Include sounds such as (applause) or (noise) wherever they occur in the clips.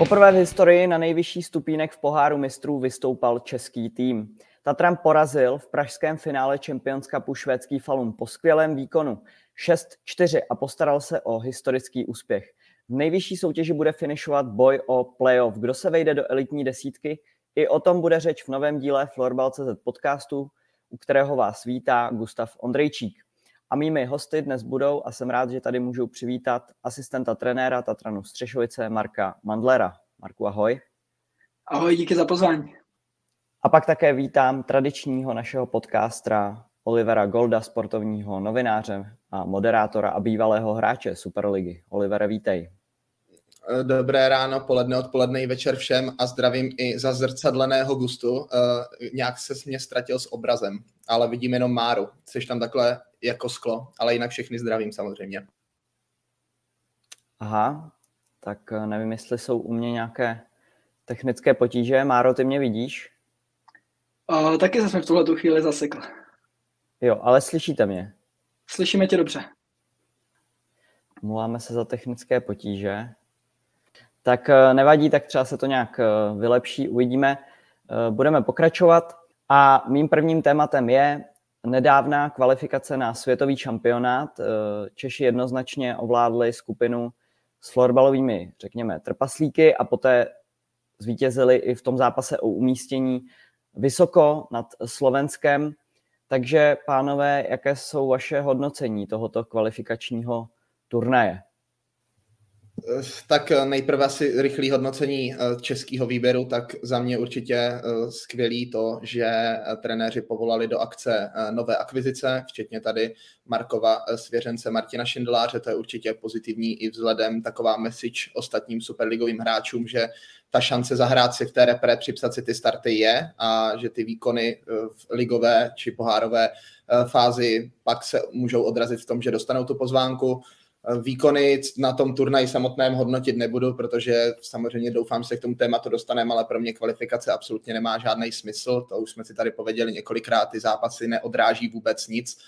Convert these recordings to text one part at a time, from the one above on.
Poprvé v historii na nejvyšší stupínek v poháru mistrů vystoupal český tým. Tatran porazil v pražském finále Champions Cupu švédský Falun po skvělém výkonu 6-4 a postaral se o historický úspěch. V nejvyšší soutěži bude finišovat boj o playoff. Kdo se vejde do elitní desítky? I o tom bude řeč v novém díle Florbal.cz podcastu, u kterého vás vítá Gustav Ondrejčík. A mými hosty dnes budou, a jsem rád, že tady můžu přivítat asistenta trenéra Tatranu Střešovice Marka Mandlera. Marku, ahoj. Ahoj, díky za pozvání. A pak také vítám tradičního našeho podcastra Olivera Golda, sportovního novináře a moderátora a bývalého hráče Superligy. Olivere, vítej. Dobré ráno, poledne, odpoledne i večer všem a zdravím i za zrcadleného gustu. Uh, nějak se mě ztratil s obrazem, ale vidím jenom Máru. Jsi tam takhle jako sklo, ale jinak všechny zdravím samozřejmě. Aha, tak eh, nevím, jestli jsou u mě nějaké technické potíže. Máro, ty mě vidíš? Uh, taky jsem v tuhle tu chvíli zasekl. Jo, ale slyšíte mě? Slyšíme tě dobře. Mluváme se za technické potíže. Tak eh, nevadí, tak třeba se to nějak vylepší, uvidíme. Budeme pokračovat a mým prvním tématem je nedávná kvalifikace na světový šampionát. Eh, Češi jednoznačně ovládli skupinu s florbalovými, řekněme, trpaslíky a poté zvítězili i v tom zápase o umístění vysoko nad Slovenskem. Takže, pánové, jaké jsou vaše hodnocení tohoto kvalifikačního turnaje? Tak nejprve asi rychlé hodnocení eh, českého výběru, tak za mě určitě eh, skvělý to, že eh, trenéři povolali do akce nové akvizice, včetně tady Markova svěřence Martina Šindeláře, to je určitě pozitivní i vzhledem taková message ostatním superligovým hráčům, že ta šance zahrát si v té repre, připsat si ty starty je a že ty výkony v ligové či pohárové fázi pak se můžou odrazit v tom, že dostanou tu pozvánku Výkony na tom turnaji samotném hodnotit nebudu, protože samozřejmě doufám, že se k tomu tématu dostaneme, ale pro mě kvalifikace absolutně nemá žádný smysl. To už jsme si tady pověděli několikrát, ty zápasy neodráží vůbec nic.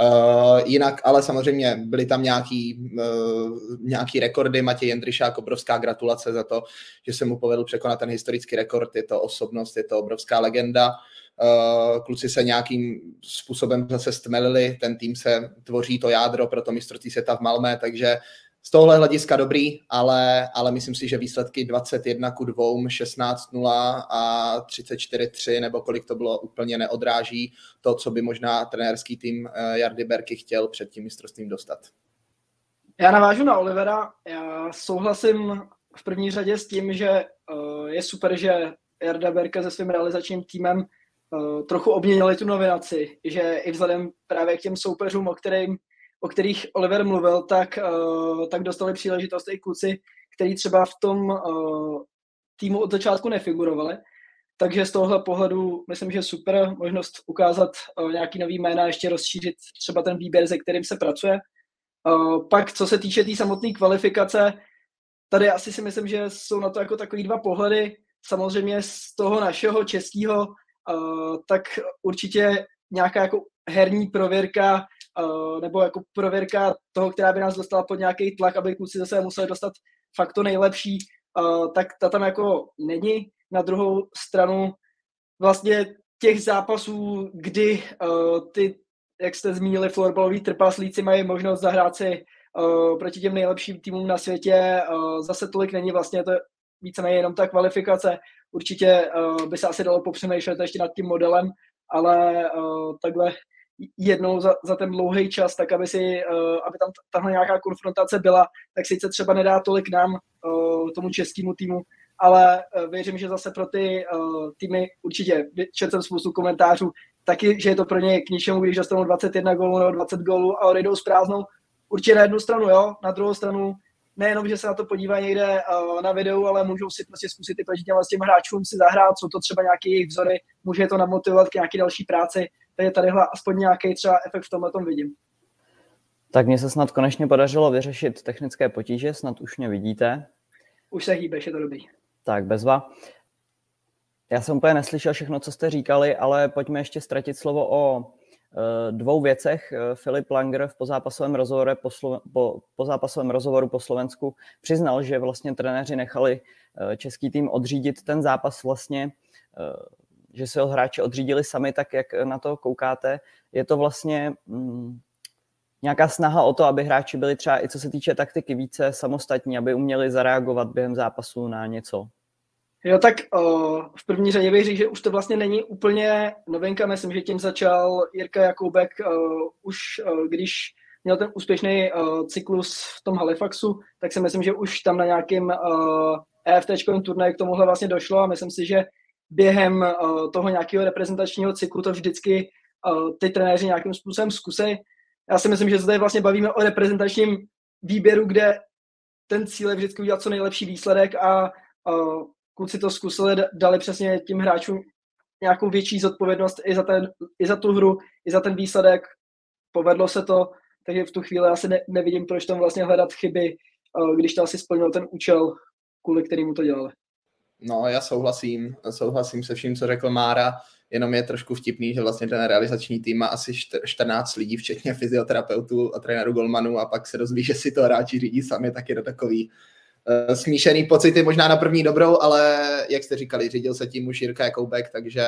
Uh, jinak, ale samozřejmě byly tam nějaký, uh, nějaký rekordy. Matěj Jendryšák, obrovská gratulace za to, že se mu povedl překonat ten historický rekord. Je to osobnost, je to obrovská legenda. Kluci se nějakým způsobem zase stmelili, ten tým se tvoří to jádro pro to mistrovství světa v Malmé, takže z tohle hlediska dobrý, ale, ale myslím si, že výsledky 21 ku 2, 16 0 a 34 3 nebo kolik to bylo úplně neodráží to, co by možná trenérský tým uh, Jardy Berky chtěl před tím mistrovstvím dostat. Já navážu na Olivera. Já souhlasím v první řadě s tím, že uh, je super, že Jarda Berka se svým realizačním týmem trochu obměnili tu novinaci, že i vzhledem právě k těm soupeřům, o, kterým, o kterých Oliver mluvil, tak, uh, tak dostali příležitost i kluci, kteří třeba v tom uh, týmu od začátku nefigurovali. Takže z tohohle pohledu myslím, že super možnost ukázat nějaký nový jména, ještě rozšířit třeba ten výběr, se kterým se pracuje. Pak, co se týče té tý samotné kvalifikace, tady asi si myslím, že jsou na to jako takový dva pohledy. Samozřejmě z toho našeho českého uh, tak určitě nějaká jako herní prověrka uh, nebo jako prověrka toho, která by nás dostala pod nějaký tlak, aby kluci zase museli dostat fakt to nejlepší, uh, tak ta tam jako není. Na druhou stranu vlastně těch zápasů, kdy uh, ty, jak jste zmínili, florbalový trpaslíci mají možnost zahrát si uh, proti těm nejlepším týmům na světě, uh, zase tolik není vlastně, to víceméně jenom ta kvalifikace. Určitě uh, by se asi dalo popřemýšlet ještě nad tím modelem, ale uh, takhle jednou za, za ten dlouhý čas, tak aby, si, uh, aby tam tahle nějaká konfrontace byla, tak sice třeba nedá tolik nám, tomu českému týmu, ale věřím, že zase pro ty týmy určitě, četl jsem spoustu komentářů, taky, že je to pro ně k ničemu, když dostanou 21 gólů nebo 20 gólů a odejdou s prázdnou. Určitě na jednu stranu, jo, na druhou stranu nejenom, že se na to podívají někde uh, na videu, ale můžou si prostě zkusit i proti těm, s těm hráčům si zahrát, jsou to třeba nějaké jejich vzory, může to namotivovat k nějaké další práci, takže tadyhle aspoň nějaký třeba efekt v tomhle tom vidím. Tak mně se snad konečně podařilo vyřešit technické potíže, snad už mě vidíte. Už se hýbeš, je to dobrý. Tak, bezva. Já jsem úplně neslyšel všechno, co jste říkali, ale pojďme ještě ztratit slovo o dvou věcech. Filip Langer v pozápasovém rozhovoru po, Slo- po, po zápasovém rozhovoru po Slovensku přiznal, že vlastně trenéři nechali český tým odřídit ten zápas vlastně, že se ho hráči odřídili sami, tak jak na to koukáte. Je to vlastně mm, nějaká snaha o to, aby hráči byli třeba i co se týče taktiky více samostatní, aby uměli zareagovat během zápasu na něco? Jo, tak uh, v první řadě bych řekl, že už to vlastně není úplně novinka. Myslím, že tím začal Jirka Jakoubek uh, už, uh, když měl ten úspěšný uh, cyklus v tom Halifaxu, tak si myslím, že už tam na nějakém EFT turnaji k tomuhle vlastně došlo a myslím si, že během uh, toho nějakého reprezentačního cyklu to vždycky uh, ty trenéři nějakým způsobem zkusí já si myslím, že se tady vlastně bavíme o reprezentačním výběru, kde ten cíl je vždycky udělat co nejlepší výsledek a kluci to zkusili, dali přesně tím hráčům nějakou větší zodpovědnost i za, ten, i za tu hru, i za ten výsledek. Povedlo se to, takže v tu chvíli asi ne, nevidím, proč tam vlastně hledat chyby, když to asi splnil ten účel, kvůli kterému to dělali. No, já souhlasím, souhlasím se vším, co řekl Mára jenom je trošku vtipný, že vlastně ten realizační tým má asi 14 lidí, včetně fyzioterapeutů a trenéru Golmanu a pak se dozví, že si to hráči řídí sami, tak je to takový smíšený pocity, možná na první dobrou, ale jak jste říkali, řídil se tím už Jirka Jakoubek, takže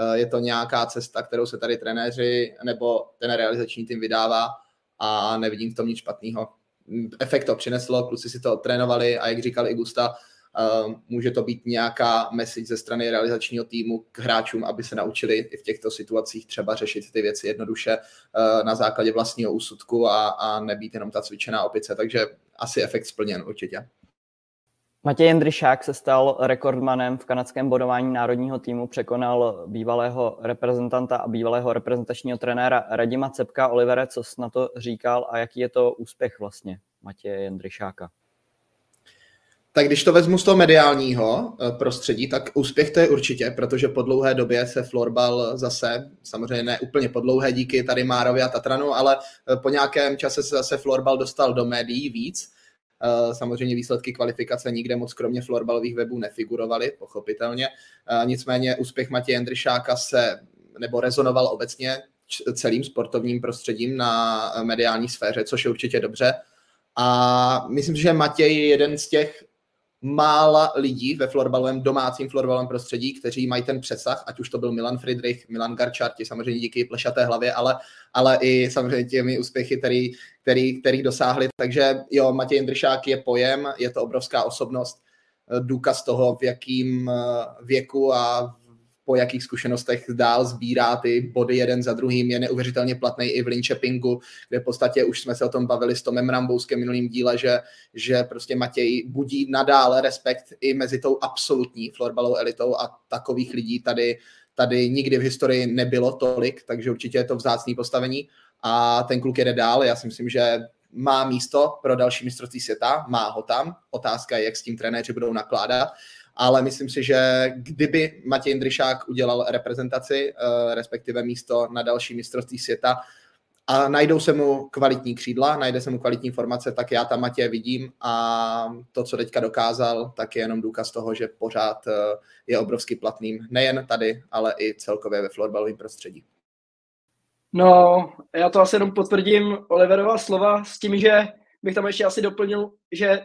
uh, je to nějaká cesta, kterou se tady trenéři nebo ten realizační tým vydává a nevidím v tom nic špatného. Efekt to přineslo, kluci si to trénovali a jak říkal i Gusta, Ehm, může to být nějaká message ze strany realizačního týmu k hráčům, aby se naučili i v těchto situacích třeba řešit ty věci jednoduše eh, na základě vlastního úsudku a, a nebýt jenom ta cvičená opice. Takže asi efekt splněn určitě. Matěj Jendryšák se stal rekordmanem v kanadském bodování národního týmu, překonal bývalého reprezentanta a bývalého reprezentačního trenéra Radima Cepka. Olivere, co jsi na to říkal a jaký je to úspěch vlastně Matěje Jendryšáka? Tak když to vezmu z toho mediálního eh, prostředí, tak úspěch to je určitě, protože po dlouhé době se florbal zase, samozřejmě ne úplně po dlouhé díky tady Márovi a Tatranu, ale eh, po nějakém čase se zase florbal dostal do médií víc. Eh, samozřejmě výsledky kvalifikace nikde moc kromě florbalových webů nefigurovaly, pochopitelně. Nicméně úspěch Matěje Jendryšáka se nebo rezonoval obecně celým sportovním prostředím na mediální sféře, což je určitě dobře. A myslím, že Matěj je jeden z těch mála lidí ve florbalovém, domácím florbalovém prostředí, kteří mají ten přesah, ať už to byl Milan Friedrich, Milan Garčar, ti samozřejmě díky plešaté hlavě, ale, ale i samozřejmě těmi úspěchy, který, který, který dosáhli. Takže jo, Matěj Jindršák je pojem, je to obrovská osobnost, důkaz toho, v jakým věku a po jakých zkušenostech dál sbírá ty body jeden za druhým, je neuvěřitelně platný i v Linköpingu, kde v podstatě už jsme se o tom bavili s Tomem Rambouskem minulým díle, že, že prostě Matěj budí nadále respekt i mezi tou absolutní florbalovou elitou a takových lidí tady, tady nikdy v historii nebylo tolik, takže určitě je to vzácný postavení a ten kluk jede dál. Já si myslím, že má místo pro další mistrovství světa, má ho tam. Otázka je, jak s tím trenéři budou nakládat ale myslím si, že kdyby Matěj Jindryšák udělal reprezentaci, eh, respektive místo na další mistrovství světa, a najdou se mu kvalitní křídla, najde se mu kvalitní formace, tak já tam Matěje vidím a to, co teďka dokázal, tak je jenom důkaz toho, že pořád eh, je obrovsky platným, nejen tady, ale i celkově ve florbalovém prostředí. No, já to asi jenom potvrdím Oliverova slova s tím, že bych tam ještě asi doplnil, že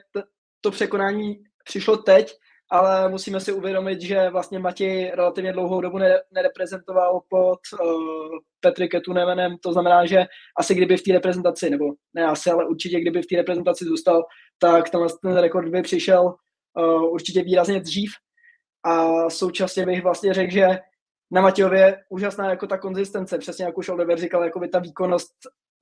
to překonání přišlo teď, ale musíme si uvědomit, že vlastně Matěj relativně dlouhou dobu nereprezentoval pod uh, Petry Ketunemenem, to znamená, že asi kdyby v té reprezentaci, nebo ne asi, ale určitě kdyby v té reprezentaci zůstal, tak tam ten rekord by přišel uh, určitě výrazně dřív. A současně bych vlastně řekl, že na Matějově úžasná jako ta konzistence, přesně jak už Oliver říkal, jako by ta výkonnost,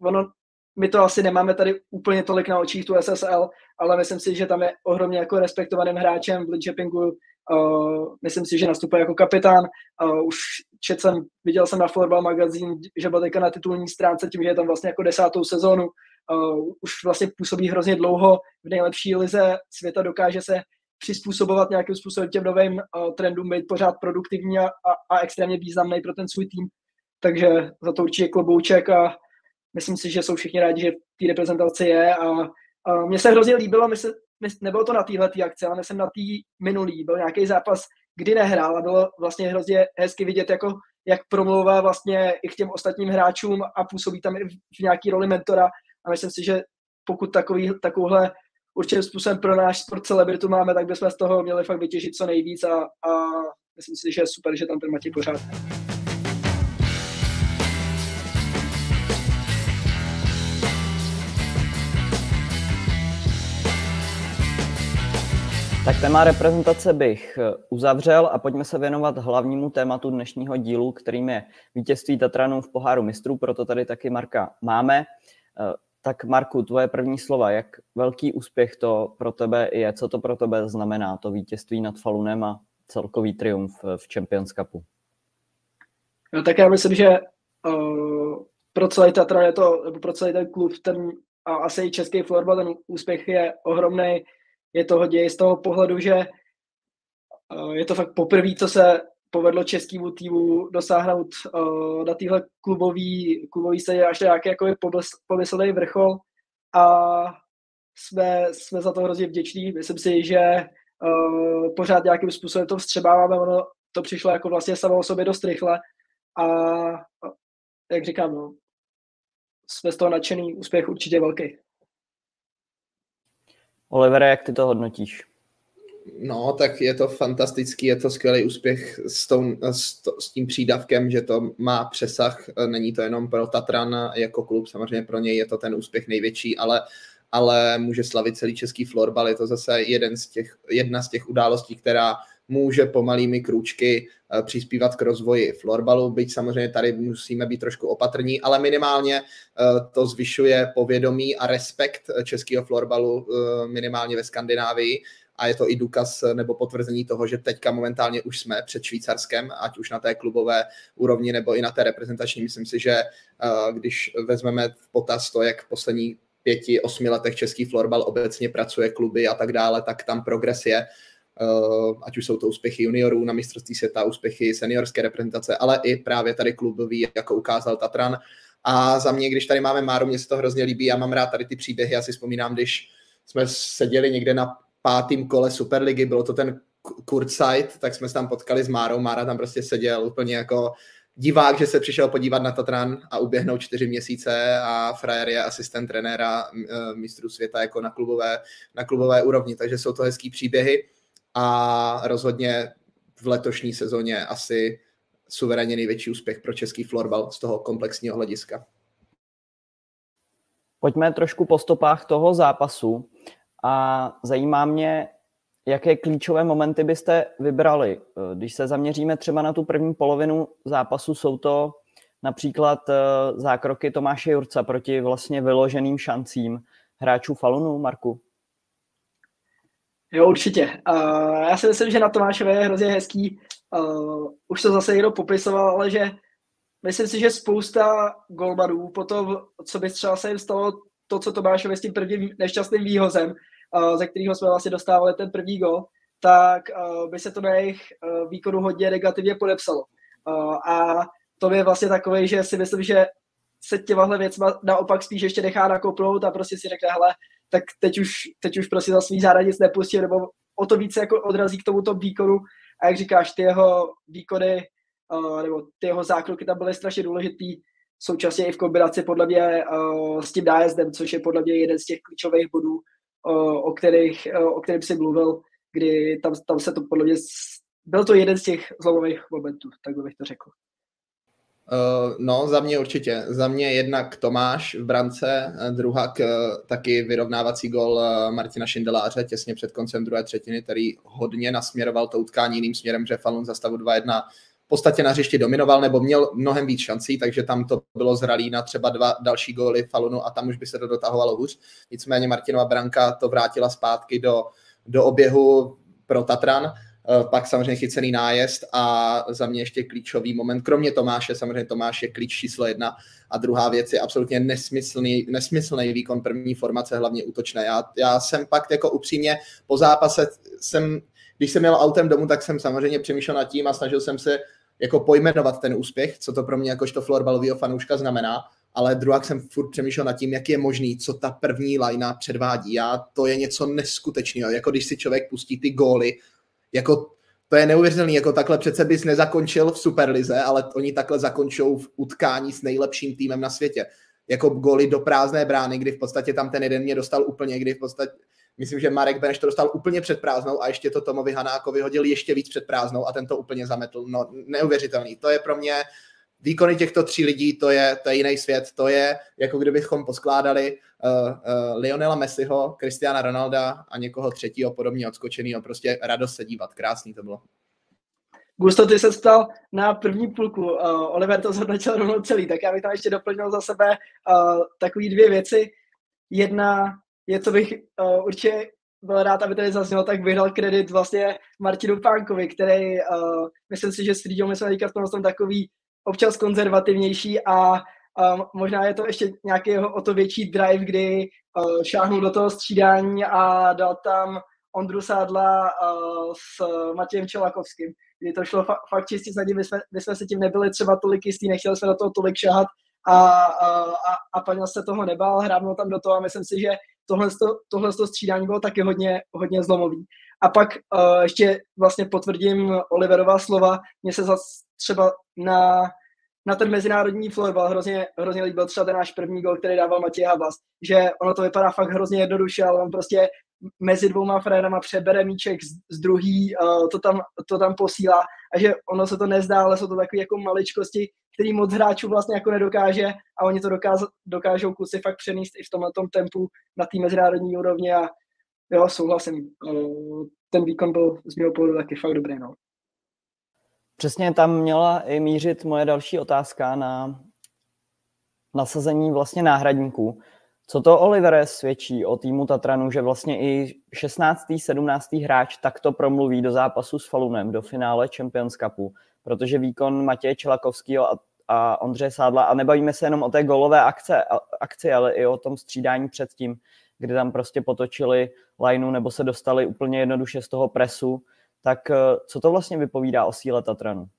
ono my to asi nemáme tady úplně tolik na očích tu SSL, ale myslím si, že tam je ohromně jako respektovaným hráčem v Lidžepingu. Uh, myslím si, že nastupuje jako kapitán. Uh, už čet jsem, viděl jsem na Florbal magazín, že byl teďka na titulní stránce tím, že je tam vlastně jako desátou sezónu. Uh, už vlastně působí hrozně dlouho v nejlepší lize světa, dokáže se přizpůsobovat nějakým způsobem těm novým uh, trendům, být pořád produktivní a, a, a extrémně významný pro ten svůj tým. Takže za to určitě klobouček a myslím si, že jsou všichni rádi, že té reprezentaci je a, a mně se hrozně líbilo, my se, my, nebylo to na téhle akci, ale jsem na té minulý, byl nějaký zápas, kdy nehrál a bylo vlastně hrozně hezky vidět jako jak promlouvá vlastně i k těm ostatním hráčům a působí tam i v nějaký roli mentora. A myslím si, že pokud takový, takovouhle určitým způsobem pro náš sport celebritu máme, tak bychom z toho měli fakt vytěžit co nejvíc a, a myslím si, že je super, že tam ten Matěj pořád. Téma reprezentace bych eh, uzavřel a pojďme se věnovat hlavnímu tématu dnešního dílu, kterým je vítězství Tatranů v poháru mistrů, proto tady taky Marka máme. Eh, tak Marku, tvoje první slova, jak velký úspěch to pro tebe je, co to pro tebe znamená, to vítězství nad Falunem a celkový triumf v Champions Cupu? No, tak já myslím, že uh, pro celý Tatran je to, pro celý ten klub, ten a asi i český florbal, ten úspěch je ohromný je to hodně z toho pohledu, že uh, je to fakt poprvé, co se povedlo českému týmu dosáhnout uh, na téhle klubový, klubový scéně až nějaký jako pomyslný vrchol a jsme, jsme za to hrozně vděční. Myslím si, že uh, pořád nějakým způsobem to vstřebáváme, ono to přišlo jako vlastně samo o sobě dost rychle a jak říkám, no, jsme z toho nadšený, úspěch určitě velký. Olivere, jak ty to hodnotíš? No, tak je to fantastický, je to skvělý úspěch s, tou, s, to, s tím přídavkem, že to má přesah, není to jenom pro Tatran jako klub, samozřejmě pro něj je to ten úspěch největší, ale ale může slavit celý český florbal. Je to zase jeden z těch, jedna z těch událostí, která může pomalými krůčky eh, přispívat k rozvoji florbalu, byť samozřejmě tady musíme být trošku opatrní, ale minimálně eh, to zvyšuje povědomí a respekt českého florbalu eh, minimálně ve Skandinávii a je to i důkaz nebo potvrzení toho, že teďka momentálně už jsme před Švýcarskem, ať už na té klubové úrovni nebo i na té reprezentační. Myslím si, že když vezmeme v potaz to, jak poslední pěti, osmi letech český florbal obecně pracuje, kluby a tak dále, tak tam progres je. Eh, ať už jsou to úspěchy juniorů na mistrovství světa, úspěchy seniorské reprezentace, ale i právě tady klubový, jako ukázal Tatran. A za mě, když tady máme Máru, mě se to hrozně líbí, já mám rád tady ty příběhy, já si vzpomínám, když jsme seděli někde na pátém kole Superligy, bylo to ten Kurtzeit, tak jsme se tam potkali s Márou, Mára tam prostě seděl úplně jako divák, že se přišel podívat na Tatran a uběhnou čtyři měsíce a frajer je asistent trenéra eh, mistrů světa jako na klubové, na klubové úrovni, takže jsou to hezký příběhy a rozhodně v letošní sezóně asi suverénně největší úspěch pro český florbal z toho komplexního hlediska. Pojďme trošku po stopách toho zápasu a zajímá mě, jaké klíčové momenty byste vybrali. Když se zaměříme třeba na tu první polovinu zápasu, jsou to například eh, zákroky Tomáše Jurca proti vlastně vyloženým šancím hráčů Falunu, Marku? Jo, určitě. Uh, já si myslím, že na Tomášové je hrozně hezký. Uh, už to zase někdo popisoval, ale že myslím si, že spousta golmanů po tom, co by třeba se jim stalo to, co Tomášovi s tím prvním nešťastným výhozem, uh, ze kterého jsme vlastně dostávali ten první gol, tak uh, by se to na jejich uh, výkonu hodně negativně podepsalo. Uh, a to je vlastně takový, že si myslím, že se těmahle věcma naopak spíš ještě nechá nakopnout a prostě si řekne, hele, tak teď už, teď už prostě za svý záda nic nepustí, nebo o to více jako odrazí k tomuto výkonu. A jak říkáš, ty jeho výkony, uh, nebo ty jeho zákroky tam byly strašně důležitý, současně i v kombinaci podle mě uh, s tím nájezdem, což je podle mě jeden z těch klíčových bodů, uh, o, kterých, uh, o kterém si mluvil, kdy tam, tam se to podle mě, byl to jeden z těch zlomových momentů, tak bych to řekl. Uh, no, za mě určitě. Za mě jednak Tomáš v brance, druhá k, taky vyrovnávací gol Martina Šindeláře těsně před koncem druhé třetiny, který hodně nasměroval to utkání jiným směrem, že Falun za stavu 2-1 v podstatě na hřišti dominoval nebo měl mnohem víc šancí, takže tam to bylo zralý na třeba dva další góly Falunu a tam už by se to dotahovalo hůř. Nicméně Martinova branka to vrátila zpátky do, do oběhu pro Tatran Eh, pak samozřejmě chycený nájezd a za mě ještě klíčový moment, kromě Tomáše, samozřejmě Tomáš je klíč číslo jedna a druhá věc je absolutně nesmyslný, nesmyslný výkon první formace, hlavně útočné. Já, já jsem pak jako upřímně po zápase jsem, když jsem měl autem domů, tak jsem samozřejmě přemýšlel nad tím a snažil jsem se jako pojmenovat ten úspěch, co to pro mě jakožto florbalového fanouška znamená, ale druhá jsem furt přemýšlel nad tím, jak je možný, co ta první lajna předvádí. Já, to je něco neskutečného, jako když si člověk pustí ty góly jako to je neuvěřitelný, jako takhle přece bys nezakončil v Superlize, ale oni takhle zakončou v utkání s nejlepším týmem na světě. Jako goly do prázdné brány, kdy v podstatě tam ten jeden mě dostal úplně, kdy v podstatě, myslím, že Marek Beneš to dostal úplně před prázdnou a ještě to Tomovi Hanákovi hodil ještě víc před prázdnou a ten to úplně zametl. No, neuvěřitelný. To je pro mě výkony těchto tří lidí, to je, to je jiný svět. To je, jako kdybychom poskládali uh, Lionela Messiho, Cristiana Ronalda a někoho třetího podobně odskočeného. Prostě radost se dívat. Krásný to bylo. Gusto, ty se stal na první půlku. Uh, Oliver to zhodnotil rovnou celý, tak já bych tam ještě doplnil za sebe uh, takové dvě věci. Jedna je, co bych uh, určitě byl rád, aby tady zaznělo, tak vyhrál kredit vlastně Martinu Pánkovi, který, uh, myslím si, že s Rídou my jsme teďka v tom takový občas konzervativnější a um, možná je to ještě nějaký o to větší drive, kdy uh, šáhnul do toho střídání a dal tam Ondru Sádla uh, s Matějem Čelakovským, kdy to šlo fa- fakt čistě ním, my jsme, my jsme si tím nebyli třeba tolik jistý, nechtěli jsme do toho tolik šahat a, a, a, a paní se toho nebál, hrávnul tam do toho a myslím si, že tohle, tohle střídání bylo taky hodně, hodně zlomový. A pak uh, ještě vlastně potvrdím Oliverová slova, mně se zase třeba na, na ten mezinárodní florbal hrozně, hrozně líbil třeba ten náš první gol, který dával Matěj Habas, že ono to vypadá fakt hrozně jednoduše, ale on prostě mezi dvouma frérama přebere míček z, z druhý, uh, to, tam, to tam posílá a že ono se to nezdá, ale jsou to takové jako maličkosti, který moc hráčů vlastně jako nedokáže a oni to dokáž, dokážou kluci fakt přenést i v tomhle tom tempu na té mezinárodní úrovni a jo, souhlasím. Uh, ten výkon byl z mého pohledu taky fakt dobrý, no. Přesně tam měla i mířit moje další otázka na nasazení vlastně náhradníků. Co to Olivere svědčí o týmu Tatranu, že vlastně i 16. 17. hráč takto promluví do zápasu s Falunem, do finále Champions Cupu, protože výkon Matěje Čelakovského a, a Ondřeje Sádla, a nebavíme se jenom o té golové akce, akci, ale i o tom střídání předtím, kdy tam prostě potočili lineu nebo se dostali úplně jednoduše z toho presu, tak eh, co to vlastně vypovídá o síle Tatranu?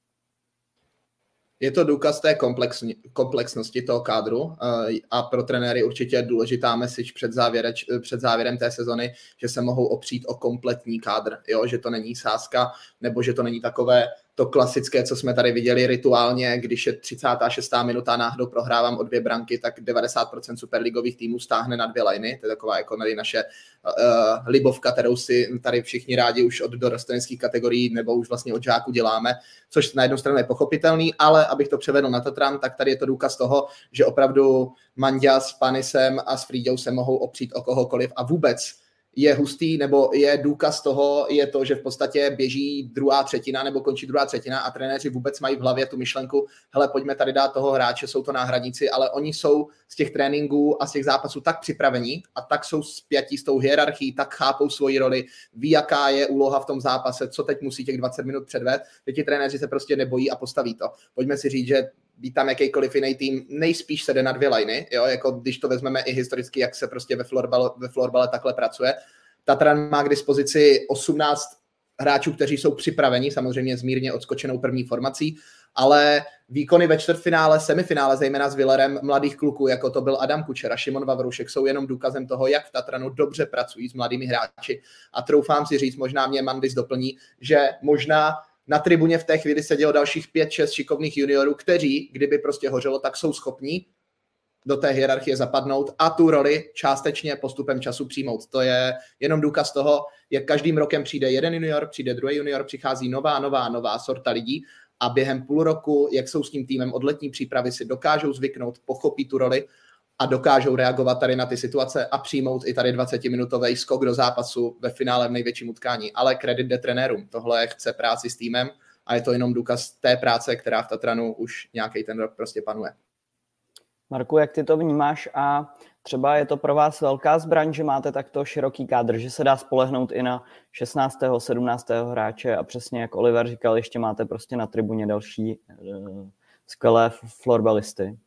Je to důkaz té komplexnosti toho kádru eh, a pro trenéry určitě důležitá message před, závěre, před závěrem té sezony, že se mohou opřít o kompletní kádr, jo? že to není sázka nebo že to není takové to klasické, co jsme tady viděli rituálně, když je 36. minuta náhodou prohrávám o dvě branky, tak 90% superligových týmů stáhne na dvě liny. To je taková jako tady naše uh, libovka, kterou si tady všichni rádi už od dorosteneckých kategorií nebo už vlastně od žáku děláme, což na jednu stranu je pochopitelný, ale abych to převedl na Tatran, tak tady je to důkaz toho, že opravdu Mandia s Panisem a s Frídou se mohou opřít o kohokoliv a vůbec je hustý, nebo je důkaz toho, je to, že v podstatě běží druhá třetina nebo končí druhá třetina a trenéři vůbec mají v hlavě tu myšlenku, hele, pojďme tady dát toho hráče, jsou to náhradníci, ale oni jsou z těch tréninků a z těch zápasů tak připravení a tak jsou spjatí s tou hierarchií, tak chápou svoji roli, ví, jaká je úloha v tom zápase, co teď musí těch 20 minut předvést, že ti trenéři se prostě nebojí a postaví to. Pojďme si říct, že být tam jakýkoliv jiný tým, nejspíš se jde na dvě liny, jo, jako když to vezmeme i historicky, jak se prostě ve florbale, ve florbale takhle pracuje. Tatran má k dispozici 18 hráčů, kteří jsou připraveni, samozřejmě s mírně odskočenou první formací, ale výkony ve čtvrtfinále, semifinále, zejména s Villerem mladých kluků, jako to byl Adam Kučera, Šimon Vavrušek, jsou jenom důkazem toho, jak v Tatranu dobře pracují s mladými hráči. A troufám si říct, možná mě Mandis doplní, že možná na tribuně v té chvíli sedělo dalších pět, šest šikovných juniorů, kteří, kdyby prostě hořelo, tak jsou schopní do té hierarchie zapadnout a tu roli částečně postupem času přijmout. To je jenom důkaz toho, jak každým rokem přijde jeden junior, přijde druhý junior, přichází nová, nová, nová sorta lidí a během půl roku, jak jsou s tím týmem od letní přípravy, si dokážou zvyknout, pochopí tu roli a dokážou reagovat tady na ty situace a přijmout i tady 20-minutový skok do zápasu ve finále v největším utkání. Ale kredit de trenérům. Tohle chce práci s týmem a je to jenom důkaz té práce, která v Tatranu už nějaký ten rok prostě panuje. Marku, jak ty to vnímáš a třeba je to pro vás velká zbraň, že máte takto široký kádr, že se dá spolehnout i na 16. 17. hráče a přesně jak Oliver říkal, ještě máte prostě na tribuně další uh, skvělé florbalisty.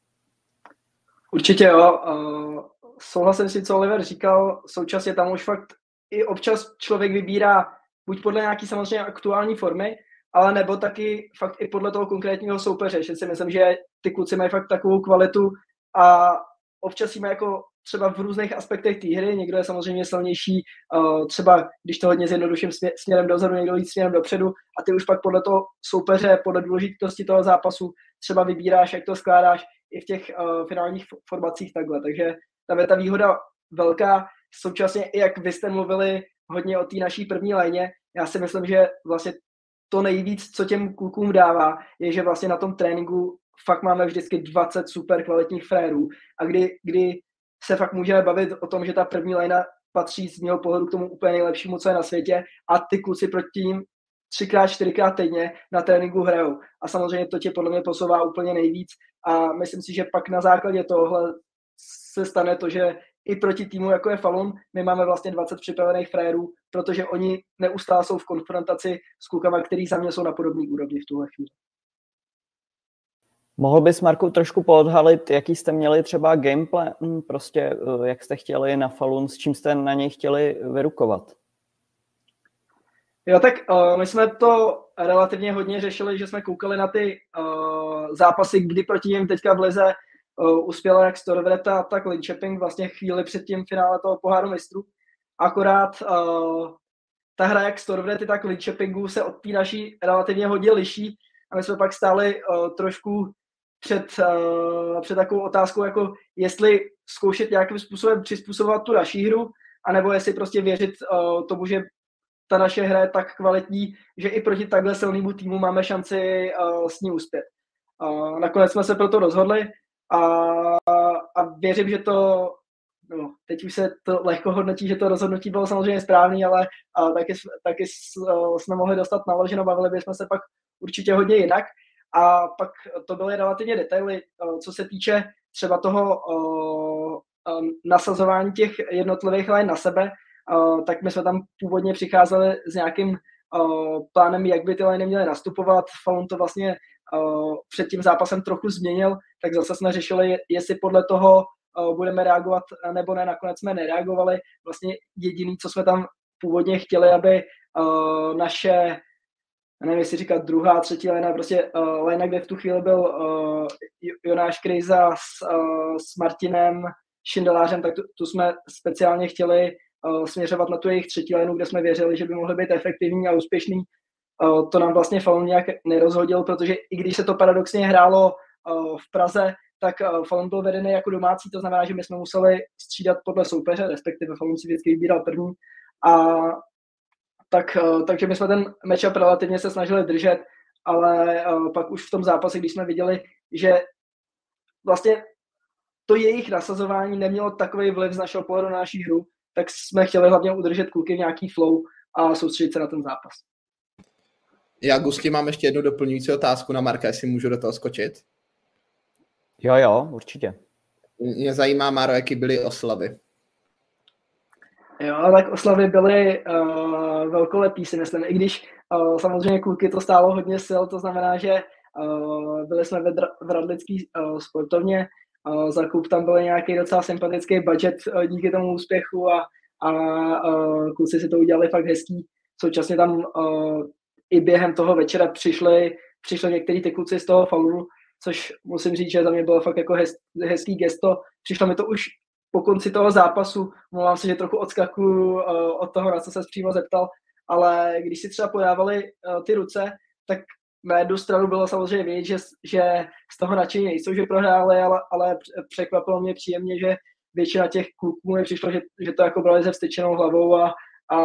Určitě jo. Uh, souhlasím si, co Oliver říkal. Současně tam už fakt i občas člověk vybírá buď podle nějaký samozřejmě aktuální formy, ale nebo taky fakt i podle toho konkrétního soupeře, že si myslím, že ty kluci mají fakt takovou kvalitu a občas jíme jako třeba v různých aspektech té hry, někdo je samozřejmě silnější, třeba když to hodně zjednoduším směrem dozadu, někdo víc směrem dopředu a ty už pak podle toho soupeře, podle důležitosti toho zápasu třeba vybíráš, jak to skládáš i v těch uh, finálních formacích takhle, takže tam je ta výhoda velká, současně i jak vy jste mluvili hodně o té naší první léně, já si myslím, že vlastně to nejvíc, co těm klukům dává, je, že vlastně na tom tréninku fakt máme vždycky 20 super kvalitních frérů. A kdy, kdy se fakt můžeme bavit o tom, že ta první lajna patří z mého pohledu k tomu úplně nejlepšímu, co je na světě a ty kluci proti ním třikrát, čtyřikrát týdně na tréninku hrajou. A samozřejmě to tě podle mě posouvá úplně nejvíc a myslím si, že pak na základě tohle se stane to, že i proti týmu, jako je Falun, my máme vlastně 20 připravených frérů, protože oni neustále jsou v konfrontaci s klukama, který za mě jsou na podobné úrovni v tuhle chvíli. Mohl bys, Marku, trošku poodhalit, jaký jste měli třeba gameplay, prostě eh, jak jste chtěli na Falun, s čím jste na něj chtěli vyrukovat? Jo, tak uh, my jsme to relativně hodně řešili, že jsme koukali na ty uh, zápasy, kdy proti ním teďka v lize uh, uspěla jak Storvreta, tak Linköping vlastně chvíli před tím finále toho poháru mistrů. Akorát uh, ta hra jak Storvrety, tak Linköpingu se od té naší relativně hodně liší a my jsme pak stáli uh, trošku před, uh, před takovou otázkou, jako jestli zkoušet nějakým způsobem přizpůsobovat tu naší hru, anebo jestli prostě věřit uh, tomu, že ta naše hra je tak kvalitní, že i proti takhle silnému týmu máme šanci uh, s ní uspět. Uh, nakonec jsme se proto rozhodli a, a věřím, že to, no, teď už se to lehko hodnotí, že to rozhodnutí bylo samozřejmě správný, ale uh, taky, taky uh, jsme mohli dostat naloženo, bavili bychom se pak určitě hodně jinak. A pak to byly relativně detaily, uh, co se týče třeba toho uh, um, nasazování těch jednotlivých line na sebe, tak my jsme tam původně přicházeli s nějakým uh, plánem, jak by ty line měly nastupovat. Falun to vlastně uh, před tím zápasem trochu změnil, tak zase jsme řešili, jestli podle toho budeme reagovat nebo ne. Nakonec jsme nereagovali. Vlastně jediný, co jsme tam původně chtěli, aby naše nevím, jestli říkat druhá, třetí lena, prostě uh, lena, kde v tu chvíli byl uh, Jonáš Krejza s, uh, s Martinem Šindelářem, tak tu, tu jsme speciálně chtěli směřovat na tu jejich třetí lenu, kde jsme věřili, že by mohli být efektivní a úspěšný. Uh, to nám vlastně Falun nějak nerozhodil, protože i když se to paradoxně hrálo uh, v Praze, tak Falun byl vedený jako domácí, to znamená, že my jsme museli střídat podle soupeře, respektive Falun si vždycky vybíral první. A tak, takže my jsme ten matchup relativně se snažili držet, ale pak už v tom zápase, když jsme viděli, že vlastně to jejich nasazování nemělo takový vliv z našeho pohledu na naší hru, tak jsme chtěli hlavně udržet kluky v nějaký flow a soustředit se na ten zápas. Já, Gusti, mám ještě jednu doplňující otázku na Marka, jestli můžu do toho skočit. Jo, jo, určitě. Mě zajímá, Máro, jaký byly oslavy. Jo, tak oslavy byly uh, velkolepý, si myslím, i když uh, samozřejmě kluky to stálo hodně sil, to znamená, že uh, byli jsme ve, v Radlický uh, sportovně, uh, za klub tam byl nějaký docela sympatický budget uh, díky tomu úspěchu a, a uh, kluci si to udělali fakt hezký. Současně tam uh, i během toho večera přišli, přišli některý ty kluci z toho falu, což musím říct, že za mě bylo fakt jako hez, hezký gesto. Přišlo mi to už po konci toho zápasu, mluvám se, že trochu odskakuju uh, od toho, na co se přímo zeptal, ale když si třeba podávali uh, ty ruce, tak na jednu stranu bylo samozřejmě vidět, že, že z toho nadšení nejsou, že prohráli, ale, ale překvapilo mě příjemně, že většina těch kluků mi přišlo, že, že to jako brali se vstyčenou hlavou a, a,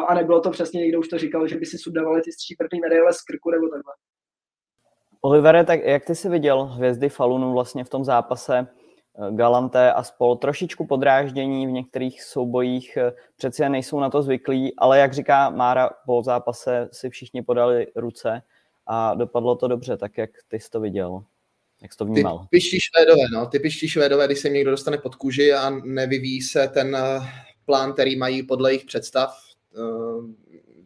a nebylo to přesně, někdo už to říkal, že by si sudávali ty stříbrný medaile z krku nebo takhle. Olivere, tak jak ty jsi viděl hvězdy Falunu vlastně v tom zápase? Eh, Galanté a spol trošičku podráždění v některých soubojích, eh, přeci nejsou na to zvyklí, ale jak říká Mára, po zápase si všichni podali ruce a dopadlo to dobře, tak jak ty jsi to viděl, jak jsi to vnímal. Ty piští švédové, no, ty piští švédové, když se jim někdo dostane pod kůži a nevyvíjí se ten eh, plán, který mají podle jejich představ,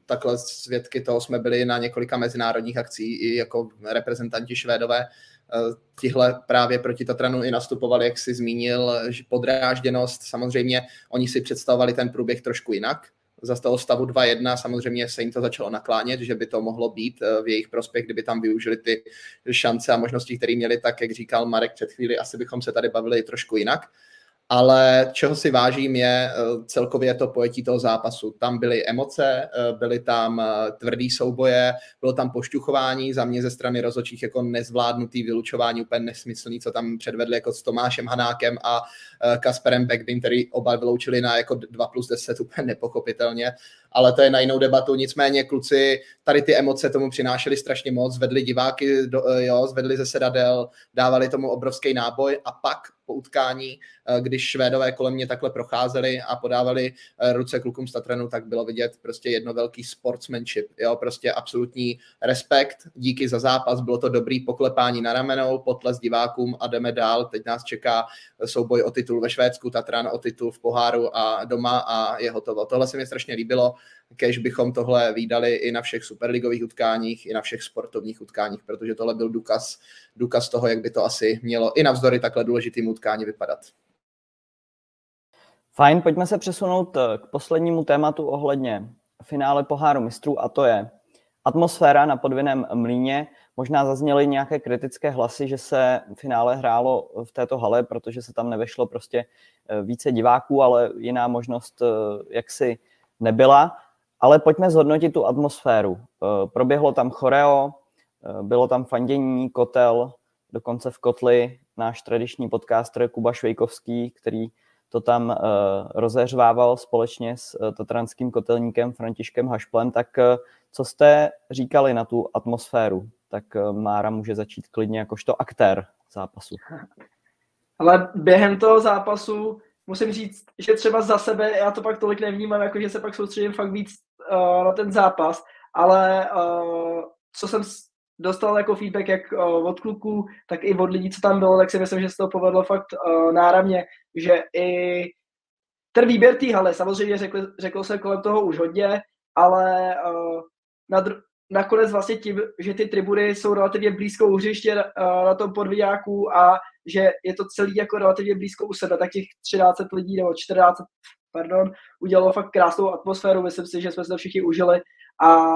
takhle svědky toho jsme byli na několika mezinárodních akcí i jako reprezentanti švédové, Eh, tihle právě proti Tatranu i nastupovali, jak si zmínil, že podrážděnost, samozřejmě oni si představovali ten průběh trošku jinak, za toho stavu 2-1 samozřejmě se jim to začalo naklánět, že by to mohlo být eh, v jejich prospěch, kdyby tam využili ty šance a možnosti, které měli, tak jak říkal Marek před chvíli, asi bychom se tady bavili trošku jinak ale čeho si vážím je eh, celkově to pojetí toho zápasu. Tam byly emoce, eh, byly tam eh, tvrdý souboje, bylo tam pošťuchování, za mě ze strany rozočích jako nezvládnutý vylučování, úplně nesmyslný, co tam předvedli jako s Tomášem Hanákem a Kasperem Beckbym, který oba vyloučili na jako 2 plus 10 (laughs) úplně nepochopitelně, ale to je na jinou debatu. Nicméně kluci tady ty emoce tomu přinášeli strašně moc, zvedli diváky, do, jo, zvedli ze sedadel, dávali tomu obrovský náboj a pak po utkání, eh, když Švédové kolem mě takhle procházeli a podávali eh, ruce klukům z Tatranu, tak bylo vidět prostě jedno velký sportsmanship, jo, prostě absolutní respekt, díky za zápas, bylo to dobrý poklepání na ramenou, potles divákům a jdeme dál, teď nás čeká souboj o titul ve Švédsku, Tatran o titul v poháru a doma a je hotovo. Tohle se mi strašně líbilo, kež bychom tohle výdali i na všech superligových utkáních, i na všech sportovních utkáních, protože tohle byl důkaz, důkaz toho, jak by to asi mělo i navzdory takhle důležitým utkání vypadat. Fajn, pojďme se přesunout eh, k poslednímu tématu ohledně finále poháru mistrů a to je atmosféra na podviném mlíně. Možná zazněly nějaké kritické hlasy, že se finále hrálo v této hale, protože se tam nevešlo prostě eh, více diváků, ale jiná možnost eh, jaksi nebyla. Ale pojďme zhodnotit tu atmosféru. Eh, proběhlo tam choreo, eh, bylo tam fandění, kotel, dokonce v kotli náš tradiční podcaster Kuba Švejkovský, který to tam uh, rozeřvával společně s tatranským kotelníkem Františkem Hašplem, tak co jste říkali na tu atmosféru? Tak Mára může začít klidně jakožto aktér zápasu. (laughs) Ale během toho zápasu musím říct, že třeba za sebe já to pak tolik nevnímám, jako že se pak soustředím fakt víc uh, na ten zápas, ale uh, co jsem dostal jako feedback jak uh, od kluků, tak i od lidí, co tam bylo, tak si myslím, že se to povedlo fakt uh, náramně, že i ten výběr té haly, samozřejmě řekl, řekl jsem kolem toho už hodně, ale uh, na dru- nakonec vlastně tím, že ty tribuny jsou relativně blízko u hřiště uh, na tom podvidáku a že je to celý jako relativně blízko u sebe, tak těch 13 lidí nebo 14 pardon, udělalo fakt krásnou atmosféru, myslím si, že jsme se to všichni užili a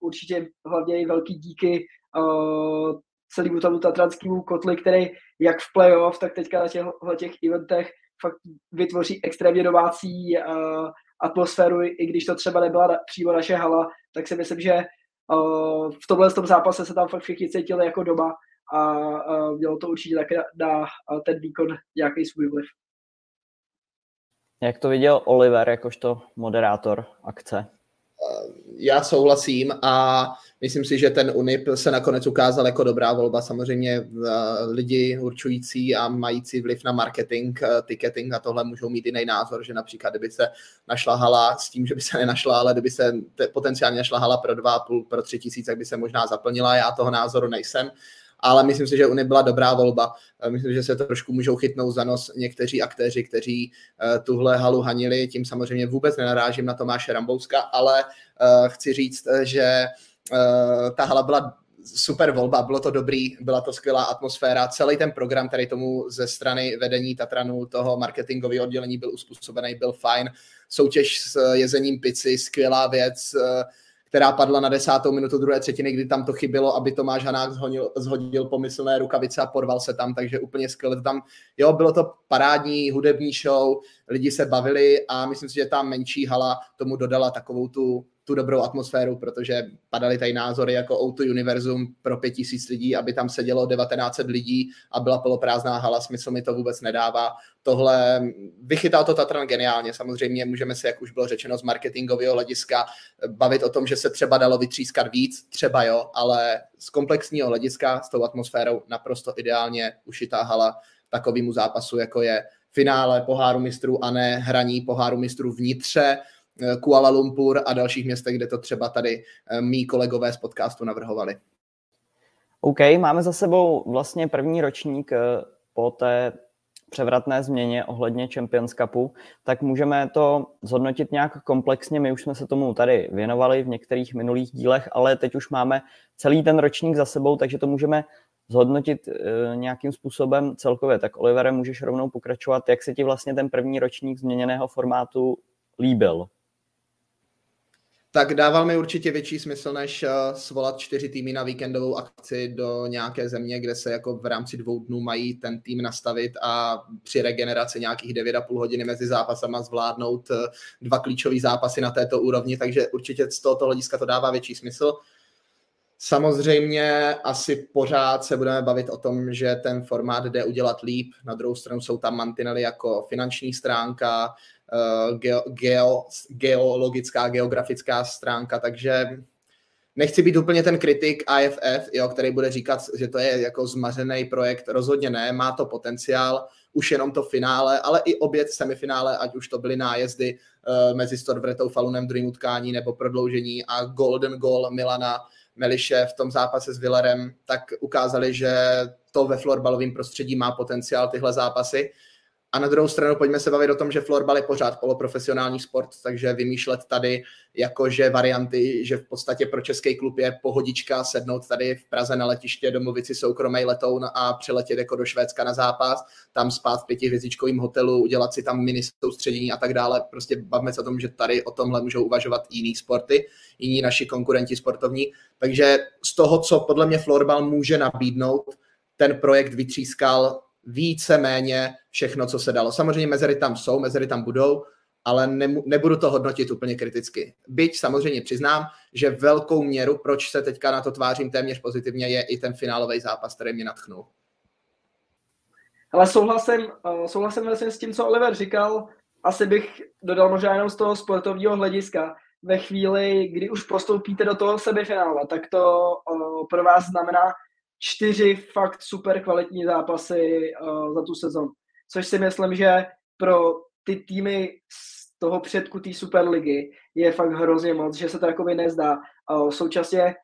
určitě hlavně i velký díky uh, celému tomu tatranskému kotli, který jak v playoff, tak teďka na těchto těch eventech fakt vytvoří extrémně domácí uh, atmosféru, i když to třeba nebyla přímo naše hala, tak si myslím, že uh, v tomhle tom zápase se tam fakt všichni cítili jako doma a uh, mělo to určitě také na, na ten výkon nějaký svůj vliv. Jak to viděl Oliver jakožto moderátor akce? Já souhlasím a myslím si, že ten UNIP se nakonec ukázal jako dobrá volba. Samozřejmě eh, lidi určující a mající vliv na marketing, eh, ticketing a tohle můžou mít jiný názor, že například kdyby se našla hala s tím, že by se nenašla, ale kdyby se potenciálně našla hala pro 2,5, pro 3 tisíc, tak by se možná zaplnila. Já toho názoru nejsem ale myslím si, že Uni byla dobrá volba. Eh, myslím, že se trošku můžou chytnout za nos někteří aktéři, kteří eh, tuhle halu hanili. Tím samozřejmě vůbec nenarážím na Tomáše Rambouska, ale eh, chci říct, že ta hala byla super volba, bylo to dobrý, byla to skvělá atmosféra, celý ten program, který tomu ze strany vedení Tatranu, toho marketingového oddělení byl uspůsobený, byl fajn. Soutěž s jezením pici, skvělá věc, která padla na desátou minutu druhé třetiny, kdy tam to chybělo, aby Tomáš Hanák zhodil, zhodil pomyslné rukavice a porval se tam, takže úplně skvěle tam. Jo, bylo to parádní hudební show, lidi se bavili a myslím si, že ta menší hala tomu dodala takovou tu tu dobrou atmosféru, protože padaly tady názory jako O2 Univerzum pro 5000 lidí, aby tam sedělo 1900 lidí a byla poloprázdná hala, smysl mi to vůbec nedává. Tohle vychytal to Tatran geniálně. Samozřejmě můžeme se, jak už bylo řečeno, z marketingového hlediska bavit o tom, že se třeba dalo vytřískat víc, třeba jo, ale z komplexního hlediska s tou atmosférou naprosto ideálně ušitá hala takovému zápasu, jako je finále poháru mistrů a ne hraní poháru mistrů vnitře Eh, Kuala Lumpur a dalších městech, kde to třeba tady eh, mý kolegové z podcastu navrhovali. OK, máme za sebou vlastně první ročník eh, po té převratné změně ohledně Champions Cupu, tak můžeme to zhodnotit nějak komplexně. My už jsme se tomu tady věnovali v některých minulých dílech, ale teď už máme celý ten ročník za sebou, takže to můžeme zhodnotit nějakým způsobem celkově. Tak Olivere, můžeš rovnou pokračovat, jak se ti vlastně ten první ročník změněného formátu líbil? tak dával mi určitě větší smysl, než uh, svolat čtyři týmy na víkendovou akci do nějaké země, kde se jako v rámci dvou dnů mají ten tým nastavit a při regeneraci nějakých 9,5 hodiny mezi zápasama zvládnout uh, dva klíčové zápasy na této úrovni, takže určitě z tohoto hlediska to dává větší smysl. Samozřejmě asi pořád se budeme bavit o tom, že ten formát jde udělat líp. Na druhou stranu jsou tam mantinely jako finanční stránka, Eh, geo, geo, geologická, geografická stránka, takže nechci být úplně ten kritik IFF, jo, který bude říkat, že to je jako zmařený projekt, rozhodně ne, má to potenciál, už jenom to finále, ale i oběd semifinále, ať už to byly nájezdy uh, mezi Storvretou Falunem druhým utkání nebo prodloužení a golden goal Milana Meliše v tom zápase s Villarem, tak ukázali, že to ve florbalovém prostředí má potenciál tyhle zápasy. A na druhou stranu pojďme se bavit o tom, že florbal je pořád poloprofesionální sport, takže vymýšlet tady jakože varianty, že v podstatě pro český klub je pohodička sednout tady v Praze na letiště, domluvit si soukromý letoun a přiletět jako do Švédska na zápas, tam spát v pětihvězdičkovém hotelu, udělat si tam mini soustředění a tak dále. Prostě bavme se o tom, že tady o tomhle můžou uvažovat jiný sporty, jiní naši konkurenti sportovní. Takže z toho, co podle mě florbal může nabídnout, ten projekt vytřískal více-méně všechno, co se dalo. Samozřejmě mezery tam jsou, mezery tam budou, ale ne, nebudu to hodnotit úplně kriticky. Byť samozřejmě přiznám, že velkou měru, proč se teďka na to tvářím téměř pozitivně, je i ten finálový zápas, který mě natchnul. Ale souhlasím, eh, souhlasím vlastně s tím, co Oliver říkal. Asi bych dodal možná jenom z toho sportovního hlediska. Ve chvíli, kdy už postoupíte do toho semifinále, tak to eh, pro vás znamená čtyři fakt super kvalitní zápasy uh, za tu sezon. Což si myslím, že pro ty týmy z toho předku té Superligy je fakt hrozně moc, že se to jakoby nezdá. Uh, současně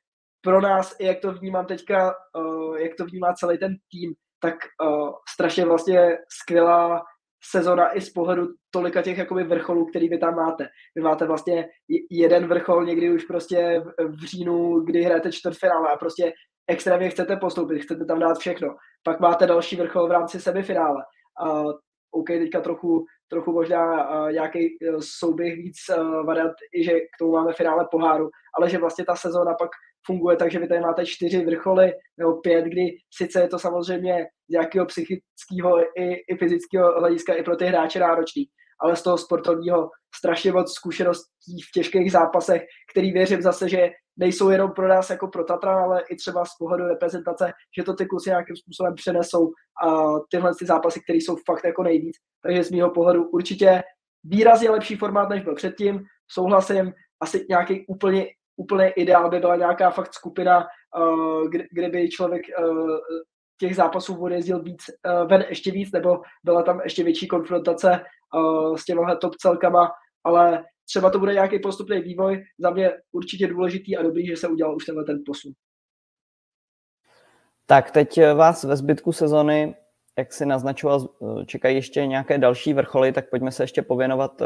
pro nás, jak to vnímám teďka, uh, jak to vnímá celý ten tým, tak uh, strašně vlastně skvělá sezona i z pohledu tolika těch jakoby vrcholů, který vy tam máte. Vy máte vlastně jeden vrchol někdy už prostě v, v říjnu, kdy hrajete čtvrtfinále a prostě extrémně chcete postoupit, chcete tam dát všechno. Pak máte další vrchol v rámci semifinále. Uh, OK, teďka trochu, trochu možná uh, nějaký uh, souběh víc uh, variant, i že k tomu máme finále poháru, ale že vlastně ta sezóna pak funguje tak, že vy tady máte čtyři vrcholy nebo pět, kdy sice je to samozřejmě z nějakého psychického i, i fyzického hlediska i pro ty hráče náročný, ale z toho sportovního strašně moc zkušeností v těžkých zápasech, který věřím zase, že nejsou jenom pro nás jako pro Tatra, ale i třeba z pohledu reprezentace, že to ty kluci nějakým způsobem přenesou a tyhle ty zápasy, které jsou fakt jako nejvíc. Takže z mého pohledu určitě výrazně lepší formát, než byl předtím. Souhlasím, asi nějaký úplně, úplně ideál by byla nějaká fakt skupina, uh, kde, by člověk uh, těch zápasů odjezdil víc, uh, ven ještě víc, nebo byla tam ještě větší konfrontace uh, s těmihle top celkama, ale třeba to bude nějaký postupný vývoj. Za mě určitě důležitý a dobrý, že se udělal už tenhle ten posun. Tak teď eh, vás ve zbytku sezony, jak si naznačoval, čekají ještě nějaké další vrcholy, tak pojďme se ještě pověnovat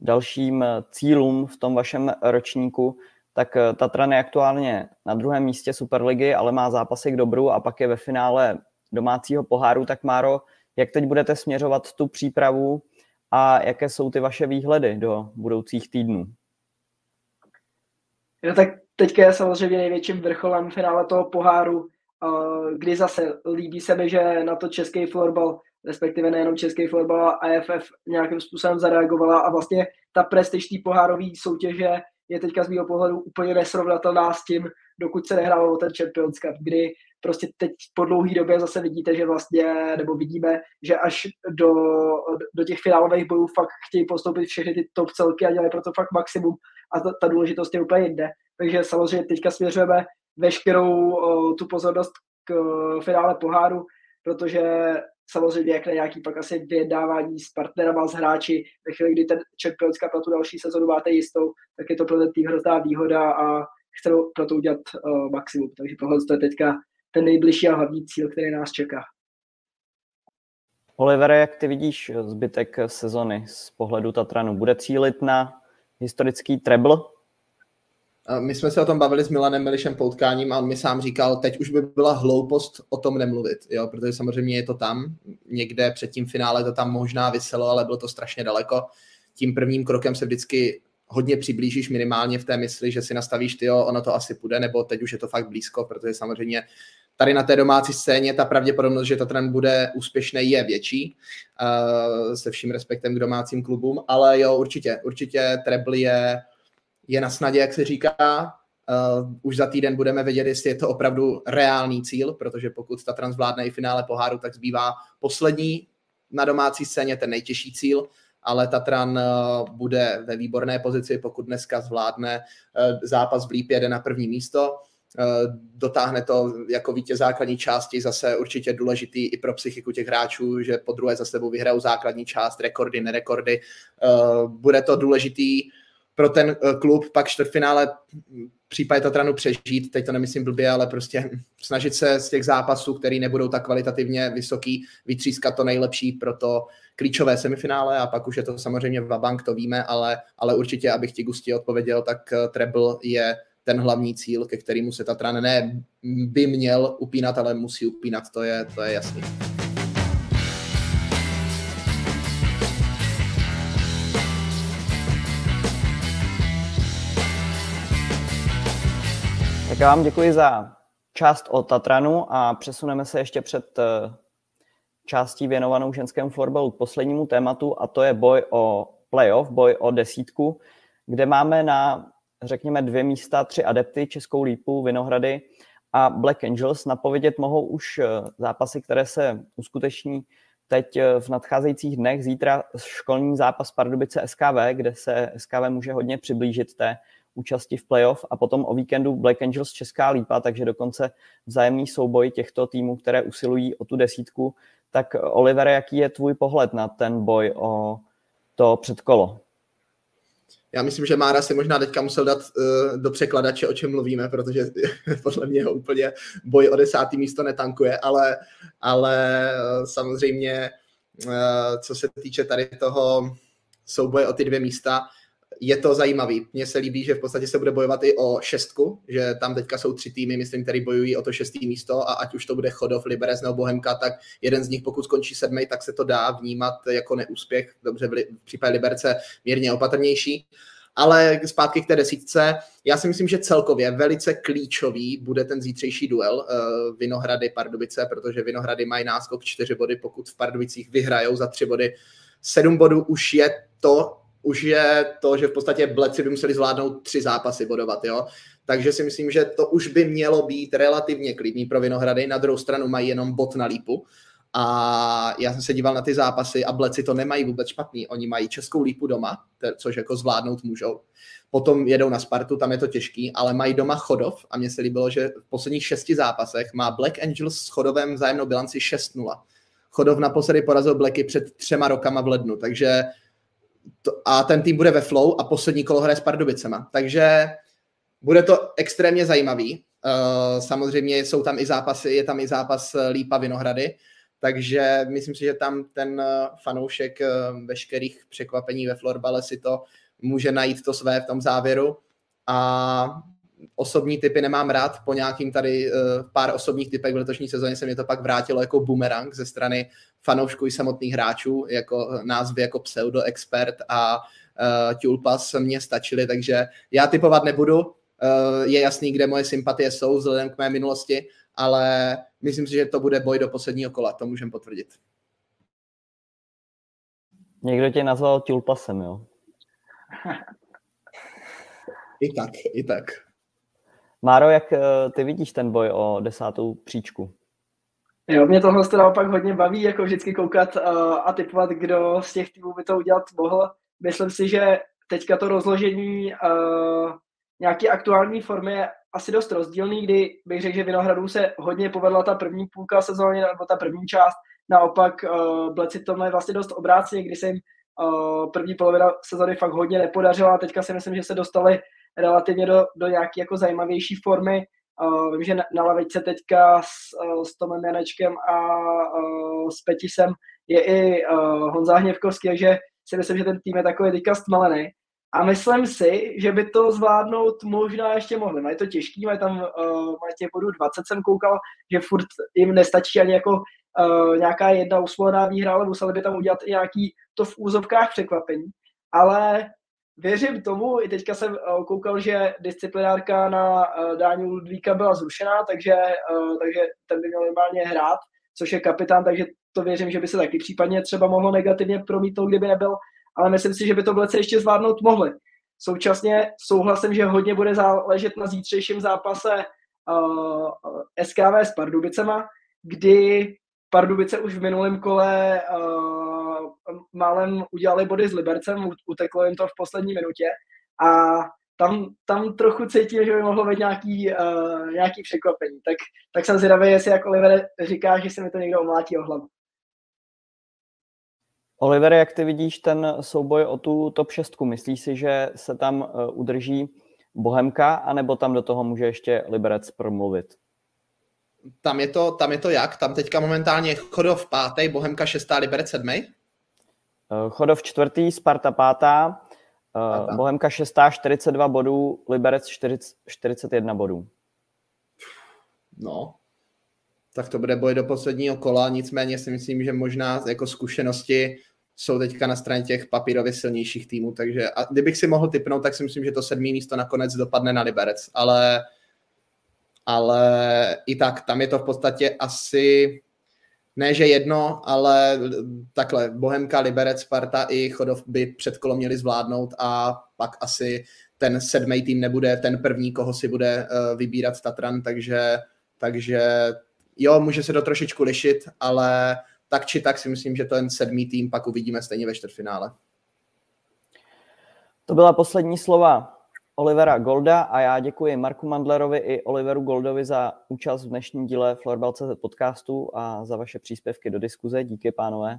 dalším cílům v tom vašem ročníku. Tak Tatran je aktuálně na druhém místě Superligy, ale má zápasy k dobru a pak je ve finále domácího poháru. Tak Máro, jak teď budete směřovat tu přípravu a jaké jsou ty vaše výhledy do budoucích týdnů? No tak teďka je samozřejmě největším vrcholem finále toho poháru, kdy zase líbí se mi, že na to český florbal, respektive nejenom český florbal a AFF nějakým způsobem zareagovala a vlastně ta prestiž té pohárové soutěže je teďka z mého pohledu úplně nesrovnatelná s tím, dokud se nehrálo o ten Champions Cup, kdy prostě teď po dlouhé době zase vidíte, že vlastně, nebo vidíme, že až do, do těch finálových bojů fakt chtějí postoupit všechny ty top celky a dělají pro to fakt maximum a ta, ta důležitost je úplně jinde. Takže samozřejmě teďka směřujeme veškerou o, tu pozornost k o, finále poháru, protože samozřejmě jak na nějaký pak asi vyjednávání s partnerama, s hráči, ve chvíli, kdy ten Champions Cup tu další sezonu máte jistou, tak je to pro ten tým hrozná výhoda a chceme pro to udělat uh, maximum. Takže tohle je teďka ten nejbližší a hlavní cíl, který nás čeká. Olivere, jak ty vidíš zbytek sezony z pohledu Tatranu? Bude cílit na historický treble? My jsme se o tom bavili s Milanem Milišem Poutkáním a on mi sám říkal, teď už by byla hloupost o tom nemluvit, jo, protože samozřejmě je to tam, někde před tím finále to tam možná vyselo, ale bylo to strašně daleko. Tím prvním krokem se vždycky hodně přiblížíš minimálně v té mysli, že si nastavíš, ty ono to asi půjde, nebo teď už je to fakt blízko, protože samozřejmě tady na té domácí scéně ta pravděpodobnost, že Tatran bude úspěšný, je větší, uh, se vším respektem k domácím klubům, ale jo, určitě, určitě treble je, je na snadě, jak se říká, Uh, už za týden budeme vědět, jestli je to opravdu reálný cíl, protože pokud Tatran zvládne i finále poháru, tak zbývá poslední na domácí scéně ten nejtěžší cíl, ale Tatran uh, bude ve výborné pozici, pokud dneska zvládne uh, zápas v Lípě, jde na první místo, dotáhne to jako vítěz základní části, zase určitě důležitý i pro psychiku těch hráčů, že po druhé za sebou vyhrajou základní část, rekordy, nerekordy. Bude to důležitý pro ten klub, pak čtvrtfinále případě Tatranu přežít, teď to nemyslím blbě, ale prostě (laughs) snažit se z těch zápasů, které nebudou tak kvalitativně vysoký, vytřískat to nejlepší pro to klíčové semifinále a pak už je to samozřejmě Vabank, to víme, ale, ale určitě, abych ti Gusti odpověděl, tak eh, treble je ten hlavní cíl, ke kterému se Tatran ne by měl upínat, ale musí upínat, to je, to je jasný. Já vám děkuji za část o Tatranu a přesuneme se ještě před eh, částí věnovanou ženskému fotbalu k poslednímu tématu a to je boj o playoff, boj o desítku, kde máme na, řekněme, dvě místa, tři adepty, Českou lípu, Vinohrady a Black Angels. Napovědět mohou už eh, zápasy, které se uskuteční teď eh, v nadcházejících dnech. Zítra školní zápas Pardubice SKV, kde se SKV může hodně přiblížit té účasti v playoff a potom o víkendu Black Angels Česká lípa, takže dokonce vzájemný souboj těchto týmů, které usilují o tu desítku. Tak Oliver, jaký je tvůj pohled na ten boj o to předkolo? Já myslím, že Mára si možná teďka musel dát uh, do překladače, o čem mluvíme, protože (laughs) podle mě ho úplně boj o desátý místo netankuje, ale, ale uh, samozřejmě, uh, co se týče tady toho souboje o ty dvě místa, je to zajímavý. Mně se líbí, že v podstatě se bude bojovat i o šestku, že tam teďka jsou tři týmy, myslím, který bojují o to šestý místo a ať už to bude Chodov, Liberec nebo Bohemka, tak jeden z nich, pokud skončí sedmý, tak se to dá vnímat jako neúspěch. Dobře, v případě Liberce mírně opatrnější. Ale zpátky k té desítce, já si myslím, že celkově velice klíčový bude ten zítřejší duel uh, Vinohrady Pardubice, protože Vinohrady mají náskok čtyři body, pokud v Pardubicích vyhrajou za tři body. Sedm bodů už je to, už je to, že v podstatě Bleci by museli zvládnout tři zápasy bodovat, jo. Takže si myslím, že to už by mělo být relativně klidný pro Vinohrady. Na druhou stranu mají jenom bod na lípu. A já jsem se díval na ty zápasy a Bleci to nemají vůbec špatný. Oni mají Českou lípu doma, což jako zvládnout můžou. Potom jedou na Spartu, tam je to těžký, ale mají doma Chodov a mně se líbilo, že v posledních šesti zápasech má Black Angels s Chodovem vzájemnou bilanci 6-0. Chodov naposledy porazil Blacky před třema rokama v lednu, takže a ten tým bude ve flow a poslední kolo hraje s Pardubicema. Takže bude to extrémně zajímavý. Uh, samozřejmě jsou tam i zápasy, je tam i zápas Lípa Vinohrady, takže myslím si, že tam ten eh, fanoušek eh, veškerých překvapení ve florbale si to může najít to své v tom závěru a osobní typy nemám rád, po nějakým tady pár osobních typech v letošní sezóně se mě to pak vrátilo jako bumerang ze strany fanoušků i samotných hráčů, jako názvy jako pseudo-expert a uh, Tulpas mě stačily, takže já typovat nebudu, uh, je jasný, kde moje sympatie jsou vzhledem k mé minulosti, ale myslím si, že to bude boj do posledního kola, to můžem potvrdit. Někdo tě nazval Tulpasem, jo? I tak, i tak. Máro, jak eh, ty vidíš ten boj o desátou příčku? Jo, mě tohle to naopak hodně baví, jako vždycky koukat uh, a typovat, kdo z těch týmů by to udělat mohl. Myslím si, že teďka to rozložení uh, nějaké aktuální formy je asi dost rozdílný, kdy bych řekl, že Vinohradů se hodně povedla ta první půlka sezóny, nebo ta první část. Naopak uh, Bleci tohle je vlastně dost obráceně, kdy se jim uh, první polovina sezóny fakt hodně nepodařila. Teďka si myslím, že se dostali relativně do, do nějaké jako zajímavější formy. Uh, vím, že na, na teďka s, uh, s Tomem Janečkem a uh, s Petisem je i uh, Honza Hněvkovský, takže si myslím, že ten tým je takový teďka stmalený. A myslím si, že by to zvládnout možná ještě mohli. Mají to těžký, mají tam uh, mají těch bodů 20, jsem koukal, že furt jim nestačí ani jako uh, nějaká jedna usvolená výhra, ale museli by tam udělat i nějaký to v úzovkách překvapení. Ale věřím tomu, i teďka jsem uh, koukal, že disciplinárka na uh, Dáňu Ludvíka byla zrušená, takže, uh, takže ten by měl normálně hrát, což je kapitán, takže to věřím, že by se taky případně třeba mohlo negativně promítnout, kdyby nebyl, ale myslím si, že by to v lece ještě zvládnout mohli. Současně souhlasím, že hodně bude záležet na zítřejším zápase uh, SKV s Pardubicema, kdy Pardubice už v minulém kole uh, málem udělali body s Libercem, uteklo jim to v poslední minutě a tam, tam trochu cítím, že by mohlo být nějaký, uh, nějaký překvapení. Tak, tak jsem zvědavý, jestli jak Oliver říká, že se mi to někdo omlátí o hlavu. Oliver, jak ty vidíš ten souboj o tu top 6? Myslíš si, že se tam uh, udrží Bohemka, anebo tam do toho může ještě Liberec promluvit? Tam je to, tam je to jak? Tam teďka momentálně Chodov pátý, Bohemka šestá, Liberec sedmý? Uh, Chodov čtvrtý, Sparta pátá, uh, Bohemka šestá, 42 bodů, Liberec 40, 41 bodů. No, tak to bude boj do posledního kola, nicméně si myslím, že možná jako zkušenosti jsou teďka na straně těch papírově silnějších týmů, takže a kdybych si mohl typnout, tak si myslím, že to sedmý místo nakonec dopadne na Liberec, ale, ale i tak, tam je to v podstatě asi, ne že jedno, ale takhle, Bohemka, Liberec, Sparta i Chodov by před kolo měli zvládnout a pak asi ten sedmý tým nebude ten první, koho si bude uh, vybírat Tatran, takže, takže jo, může se to trošičku lišit, ale tak či tak si myslím, že ten sedmý tým pak uvidíme stejně ve čtvrtfinále. To byla poslední slova Olivera Golda a já děkuji Marku Mandlerovi i Oliveru Goldovi za účast v dnešním díle Florbal.cz podcastu a za vaše příspěvky do diskuze. Díky, pánové.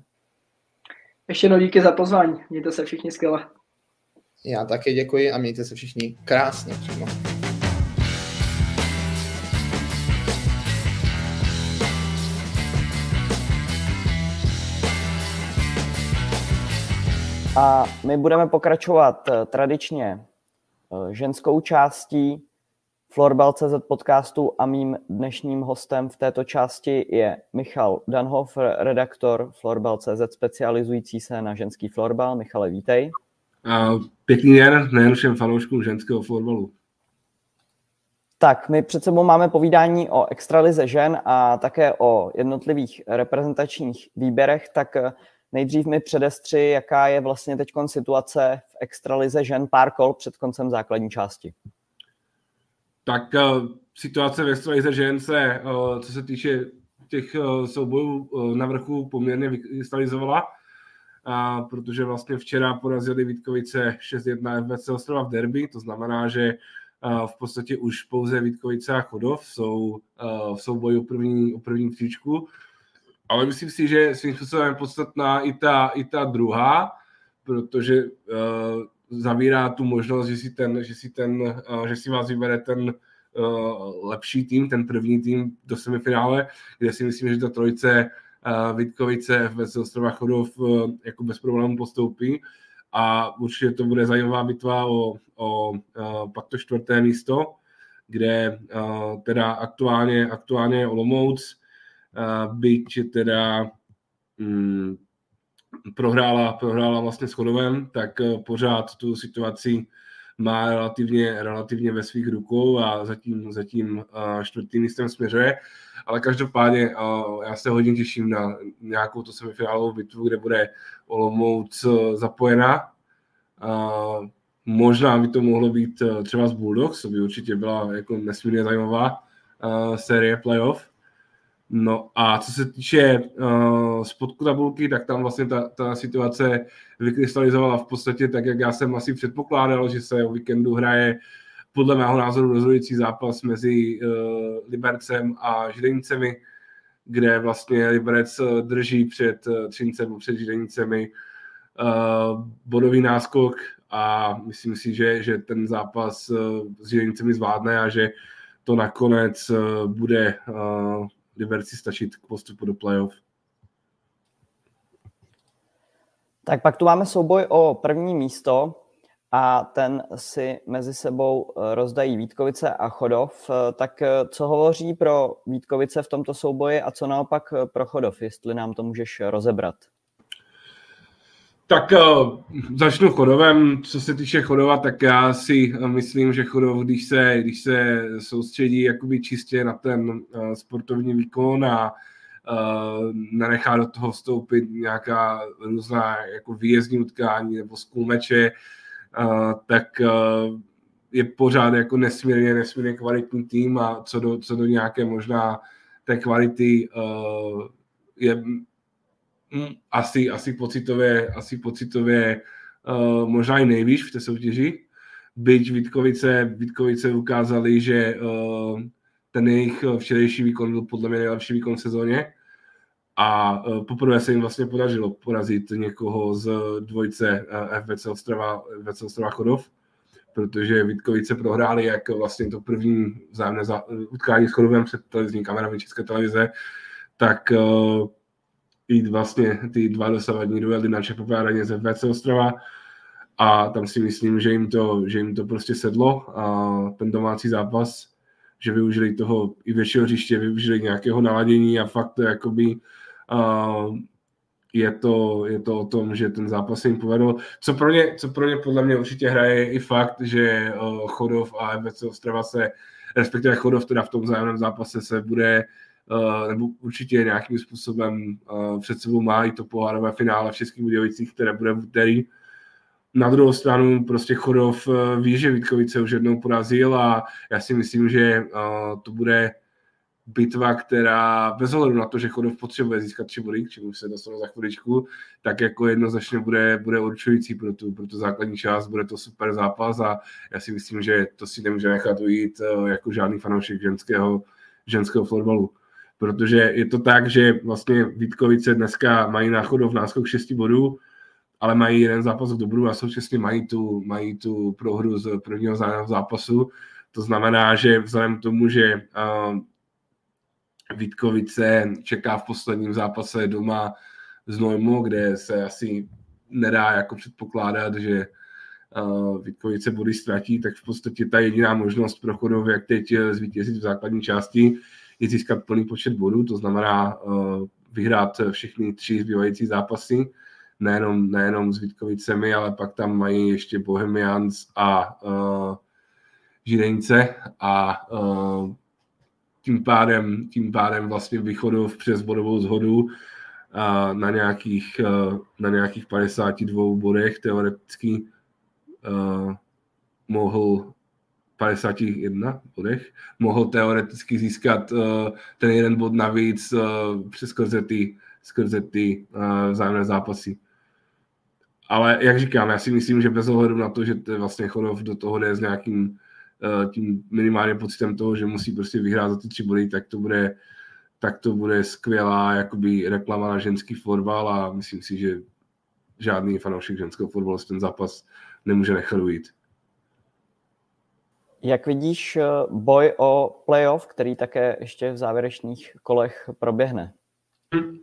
Ještě jednou díky za pozvání. Mějte se všichni skvěle. Já také děkuji a mějte se všichni krásně přímo. A my budeme pokračovat eh, tradičně ženskou částí Florbal.cz podcastu a mým dnešním hostem v této části je Michal Danhofer, redaktor Florbal.cz specializující se na ženský florbal. Michale, vítej. A pěkný den nejen všem fanouškům ženského florbalu. Tak, my před sebou máme povídání o extralize žen a také o jednotlivých reprezentačních výběrech, tak eh, Nejdřív mi předestři, jaká je vlastně teď situace v extralize žen pár kol před koncem základní části. Tak uh, situace v extralize žen se, uh, co se týče těch uh, soubojů na vrchu, poměrně vykrystalizovala, uh, protože vlastně včera porazili Vítkovice 6-1 FBC Ostrova v derby, to znamená, že v podstatě už pouze Vítkovice a Chodov jsou v souboji o první, o první příčku ale myslím si, že svým způsobem podstatná i ta, i ta druhá, protože uh, zavírá tu možnost, že si, ten, že si, ten, uh, že si vás vybere ten uh, lepší tým, ten první tým do semifinále, kde si myslím, že ta trojice uh, Vítkovice, FBC Ostrova Chodov uh, jako bez problémů postoupí. A určitě to bude zajímavá bitva o, o uh, pak to čtvrté místo, kde uh, teda aktuálně, aktuálně Olomouc, byť teda mm, prohrála, prohrála vlastně s Chodovem, tak eh, pořád tu situaci má relativně, relativně ve svých rukou a zatím, zatím eh, čtvrtým místem směřuje. Ale každopádně eh, já se hodně těším na nějakou to semifinálovou bitvu, kde bude Olomouc zapojena. Možná by to mohlo být třeba z Bulldogs, to by určitě byla jako nesmírně zajímavá série playoff. No a co se týče uh, spodku tabulky, tak tam vlastně ta, ta situace vykrystalizovala v podstatě tak, jak já jsem asi předpokládal, že se o víkendu hraje podle mého názoru rozhodující zápas mezi uh, Libercem a Židenicemi, kde vlastně Liberec eh, drží před Třincem, před Židenicemi uh, bodový náskok a myslím si, že, že ten zápas uh, s Židenicemi zvládne a že to nakonec uh, bude uh, Liberci stačit k postupu do playoff. Tak pak tu máme souboj o první místo a ten si mezi sebou eh, rozdají Vítkovice a Chodov. Eh, tak eh, co hovoří pro Vítkovice v tomto souboji a co naopak pro Chodov, jestli nám to můžeš rozebrat? Tak uh, začnu Chodovem. Co se týče Chodova, tak já si myslím, že Chodov, když se, když se soustředí jakoby čistě na ten uh, sportovní výkon a uh, nenechá do toho vstoupit nějaká různá jako výjezdní utkání nebo skůmeče, uh, tak uh, je pořád jako nesmírně, nesmírně kvalitní tým a co do, co do nějaké možná té kvality uh, je Mm, asi, asi pocitově, asi pocitově uh, možná i nejvíc v té soutěži. Byť Vítkovice, Vítkovice ukázali, že uh, ten jejich včerejší výkon byl podle mě nejlepší výkon v sezóně. A uh, poprvé se jim vlastně podařilo porazit někoho z dvojce uh, FBC Ostrava, FBC Ostrava Chodov, protože Vítkovice prohráli jak vlastně to první vzájemné utkání s Chodovem před televizní kamerami České televize, tak uh, jít vlastně ty dva dosavadní duely na Čepové areně ze VC Ostrava a tam si myslím, že jim to, že jim to prostě sedlo a ten domácí zápas, že využili toho i většího hřiště, využili nějakého naladění a fakt to jakoby uh, je to, je to o tom, že ten zápas jim povedl. Co pro ně, co pro ně podle mě určitě hraje je i fakt, že uh, Chodov a FBC Ostrava se, respektive Chodov teda v tom zájemném zápase se bude nebo určitě nějakým způsobem uh, před sebou má i to pohárové finále v Českých Budějovicích, které bude v úterý. Na druhou stranu prostě Chodov uh, ví, že Vítkovice už jednou porazil a já si myslím, že to bude bitva, která bez ohledu na to, že Chodov potřebuje získat tři body, k čemu se dostanu za chviličku, tak jako jednoznačně bude, bude určující pro tu, pro tu základní část, bude to super zápas a já si myslím, že to si nemůže nechat ujít jako žádný fanoušek ženského, ženského fotbalu protože je to tak, že vlastně Vítkovice dneska mají na chodov náskok 6 bodů, ale mají jeden zápas v dobru a současně mají tu, mají tu prohru z prvního zápasu. To znamená, že vzhledem k tomu, že uh, Vítkovice čeká v posledním zápase doma z Nojmu, kde se asi nedá jako předpokládat, že uh, Vítkovice body ztratí, tak v podstatě ta jediná možnost pro chodov, jak teď zvítězit v základní části, je získat plný počet bodů, to znamená uh, vyhrát všechny tři zbývající zápasy, nejenom, nejenom s Vítkovicemi, ale pak tam mají ještě Bohemians a uh, Židenice a uh, tím pádem, tím pádem vlastně vychodu přes bodovou zhodu uh, na, nějakých, uh, na nějakých 52 bodech teoreticky uh, mohl 51 bodech, mohl teoreticky získat uh, ten jeden bod navíc uh, přes skrze ty, skrze ty uh, vzájemné zápasy. Ale jak říkám, já si myslím, že bez ohledu na to, že to vlastně Chodov do toho jde s nějakým uh, tím minimálním pocitem toho, že musí prostě vyhrát za ty tři body, tak to bude, tak to bude skvělá jakoby reklama na ženský fotbal a myslím si, že žádný fanoušek ženského fotbalu ten zápas nemůže nechat ujít. Jak vidíš eh, boj o playoff, který také ještě v závěrečných kolech proběhne? Hmm.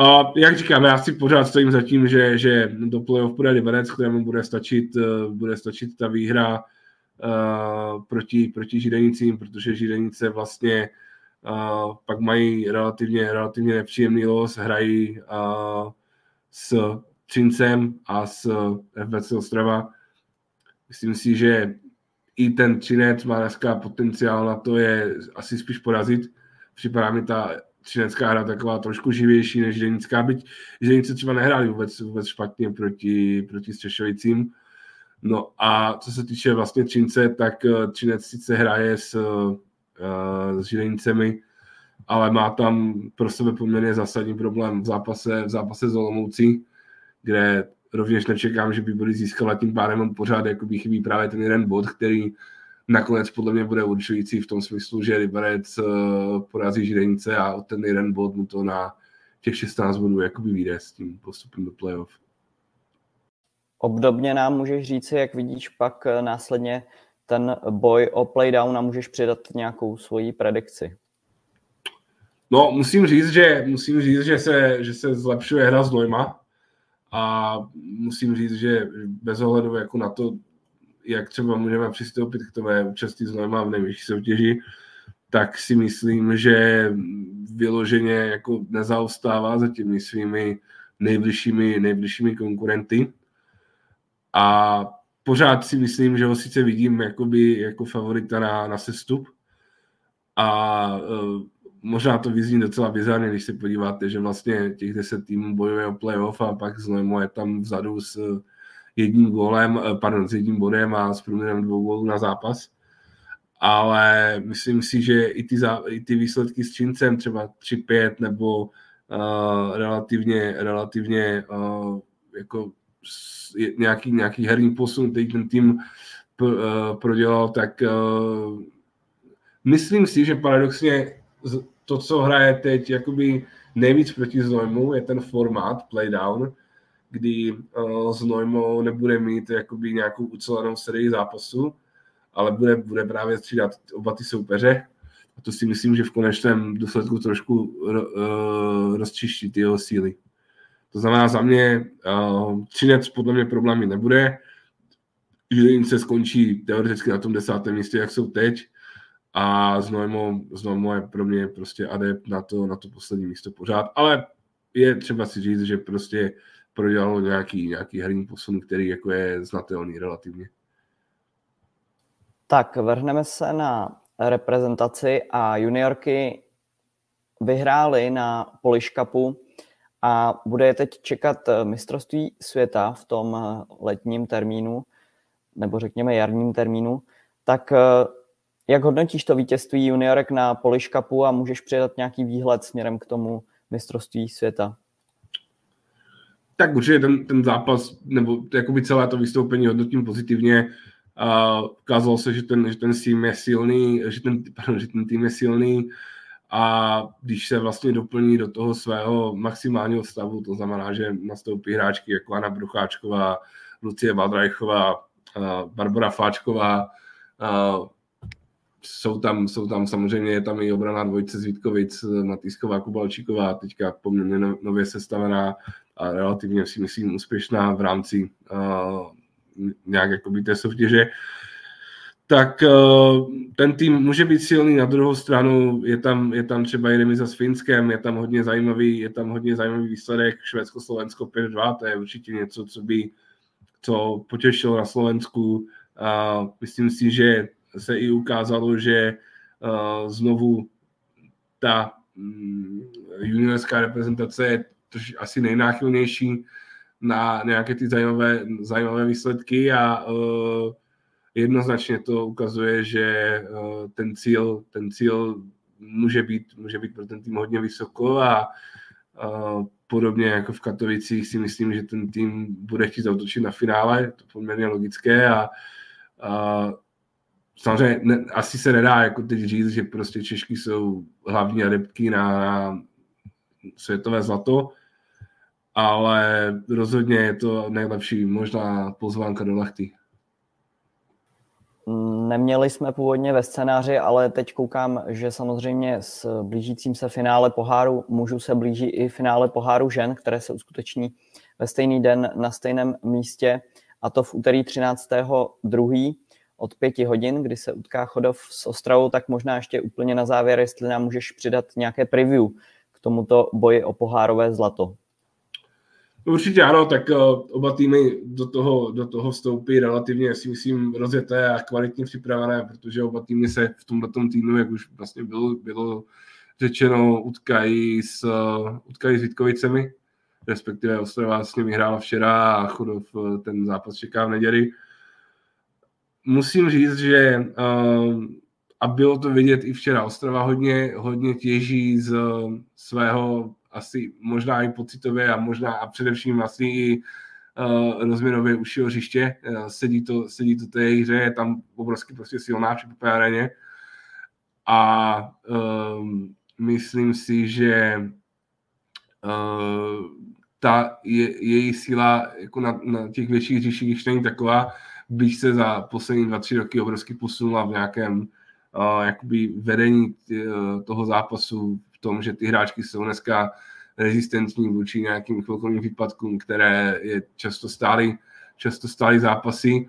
Uh, jak říkám, já si pořád stojím za tím, že, že do playoff půjde Liberec, kterému bude stačit, uh, bude stačit ta výhra uh, proti, proti Židenicím, protože Židenice vlastně uh, pak mají relativně, relativně nepříjemný los, hrají uh, s Třincem a s FBC Ostrava. Myslím si, že i ten Třinec má dneska potenciál na to je asi spíš porazit. Připadá mi ta třinecká hra taková trošku živější než Ženická, byť Ženice třeba nehráli vůbec, vůbec špatně proti, proti Střešovicím. No a co se týče vlastně Třince, tak eh, Třinec sice hraje s, uh, s Ženicemi, ale má tam pro sebe poměrně zásadní problém v zápase, v zápase s Olomoucí, kde rovněž nečekám, že by byli získala tím pádem on pořád jakoby chybí právě ten jeden bod, který nakonec podle mě bude určující v tom smyslu, že Liberec eh, porazí Židenice a o ten jeden bod mu to na těch 16 bodů jakoby vyjde s tím postupem do playoff. Obdobně nám můžeš říci, jak vidíš pak eh, následně ten boj o playdown a můžeš přidat nějakou svoji predikci. No, musím říct, že, musím říct, že se, že se zlepšuje hra s Nojma, a musím říct, že bez ohledu jako na to, jak třeba můžeme přistoupit k tomu účastí znamená v nejvyšší soutěži, tak si myslím, že vyloženě jako nezaostává za těmi svými nejbližšími, nejbližšími konkurenty. A pořád si myslím, že ho sice vidím jakoby, jako favorita na, na sestup. A uh, možná to vyzní docela bizarně, když se podíváte, že vlastně těch deset týmů bojuje o playoff a pak Znojmo je tam vzadu s jedním gólem, eh, pardon, s jedním bodem a s průměrem dvou gólů na zápas. Ale myslím si, že i ty, zá, i ty výsledky s Čincem, třeba 3-5 nebo uh, relativně, relativně uh, jako nějaký, nějaký herní posun, který ten tým p, uh, prodělal, tak uh, myslím si, že paradoxně to, co hraje teď jakoby nejvíc proti Znojmu, je ten formát playdown, kdy uh, Znojmo nebude mít jakoby nějakou ucelenou sérii zápasů, ale bude, bude právě střídat oba ty soupeře. A to si myslím, že v konečném důsledku trošku uh, rozčiští ty jeho síly. To znamená za mě, uh, Třinec podle mě problémy nebude, se skončí teoreticky na tom desátém místě, jak jsou teď, a Znojmo, Znojmo je pro mě prostě adept na to, na to poslední místo pořád, ale je třeba si říct, že prostě prodělalo nějaký, nějaký herní posun, který jako je znatelný relativně. Tak, vrhneme se na reprezentaci a juniorky vyhrály na Polish Cupu a bude je teď čekat mistrovství světa v tom letním termínu, nebo řekněme jarním termínu. Tak jak hodnotíš to vítězství juniorek na Polish Cupu a můžeš přidat nějaký výhled směrem k tomu mistrovství světa? Tak určitě ten, ten zápas, nebo jakoby celé to vystoupení hodnotím pozitivně. Uh, ukázalo se, že ten, že ten tým je silný, že ten, pardon, že ten tým je silný a když se vlastně doplní do toho svého maximálního stavu, to znamená, že nastoupí hráčky jako Anna Brucháčková, Lucie Valdrajchová, uh, Barbara Fáčková, uh, jsou tam, jsou tam samozřejmě, je tam i obrana dvojce z Vítkovic, Matýsková, Kubalčíková, teďka poměrně no, nově sestavená a relativně si myslím úspěšná v rámci uh, nějak jakoby té soutěže. Tak uh, ten tým může být silný, na druhou stranu je tam, je tam třeba i remiza s Finskem, je tam hodně zajímavý, je tam hodně zajímavý výsledek Švédsko-Slovensko 5-2, to je určitě něco, co by co potěšilo na Slovensku. Uh, myslím si, že se i ukázalo, že uh, znovu ta um, juniorská reprezentace je asi nejnáchylnější na nějaké ty zajímavé, zajímavé výsledky a uh, jednoznačně to ukazuje, že uh, ten cíl, ten cíl může být, může být pro ten tým hodně vysoko a podobně jako v Katovicích si myslím, že ten tým bude chtít zautočit na finále, to poměrně logické a samozřejmě ne, asi se nedá jako teď říct, že prostě Češky jsou hlavní adeptky na, na světové zlato, ale rozhodně je to nejlepší možná pozvánka do Lachty. Neměli jsme původně ve scénáři, ale teď koukám, že samozřejmě s blížícím se finále poháru mužů se blíží i finále poháru žen, které se uskuteční ve stejný den na stejném místě, a to v úterý 13.2 od pěti hodin, kdy se utká Chodov s Ostravou, tak možná ještě úplně na závěr, jestli nám můžeš přidat nějaké preview k tomuto boji o pohárové zlato. Určitě ano, tak uh, oba týmy do toho, do toho vstoupí relativně, si myslím, rozjeté a kvalitně připravené, protože oba týmy se v tomto týmu, jak už vlastně bylo, bylo řečeno, utkají s, uh, utkají s Vítkovicemi, respektive Ostrava s nimi vyhrála včera a Chodov uh, ten zápas čeká v neděli musím říct, že uh, a bylo to vidět i včera, Ostrava hodně, hodně těží z svého asi možná i pocitově a možná a především asi i uh, rozměrově užšího hřiště. Uh, sedí, to, sedí to té hře, je tam obrovsky prostě silná aréně. A uh, myslím si, že uh, ta je, její síla jako na, na těch větších hřištích není taková, bych se za poslední dva, tři roky obrovsky posunula v nějakém uh, jakoby vedení uh, toho zápasu v tom, že ty hráčky jsou dneska rezistentní vůči nějakým chvilkovým výpadkům, které je často stály, často stály zápasy.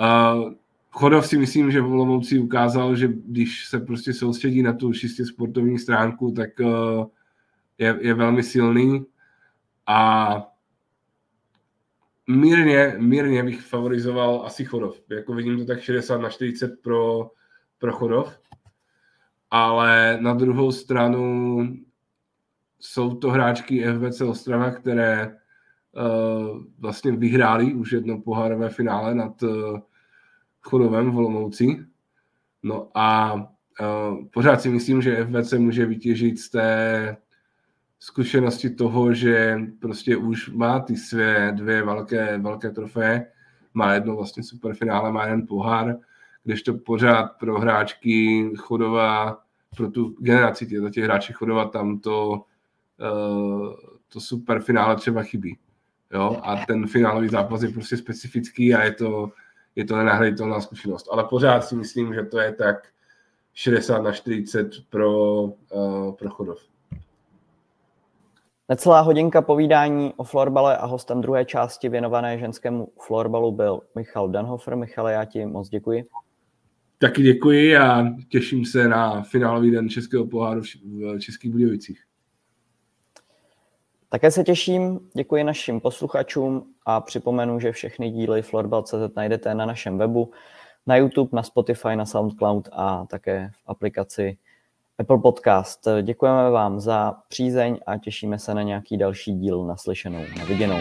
Uh, Chodov si myslím, že v ukázal, že když se prostě soustředí na tu čistě sportovní stránku, tak uh, je, je velmi silný A mírně, mírně bych favorizoval asi Chodov. Jako vidím to tak 60 na 40 pro, pro Chodov. Ale na druhou stranu jsou to hráčky FBC Ostrava, které uh, vlastně vyhráli už jedno pohárové finále nad uh, Chodovem v Olomouci. No a uh, pořád si myslím, že FBC může vytěžit z té zkušenosti toho, že prostě už má ty své dvě velké, velké trofeje, má jedno vlastně superfinále, má jeden pohár, kdežto pořád pro hráčky Chodova, pro tu generaci těch, těch hráči Chodova tam to, uh, to superfinále třeba chybí. Jo? A ten finálový zápas je prostě specifický a je to, je to nenahraditelná zkušenost. Ale pořád si myslím, že to je tak 60 na 40 pro, uh, pro Chodov. Necelá hodinka povídání o florbale a hostem druhé části věnované ženskému florbalu byl Michal Danhofer. Michale, já ti moc děkuji. Taky děkuji a těším se na finálový den Českého poháru v Českých Budějovicích. Také se těším, děkuji našim posluchačům a připomenu, že všechny díly Florbal.cz najdete na našem webu, na YouTube, na Spotify, na SoundCloud a také v aplikaci Apple Podcast. Děkujeme vám za přízeň a těšíme se na nějaký další díl naslyšenou, na viděnou.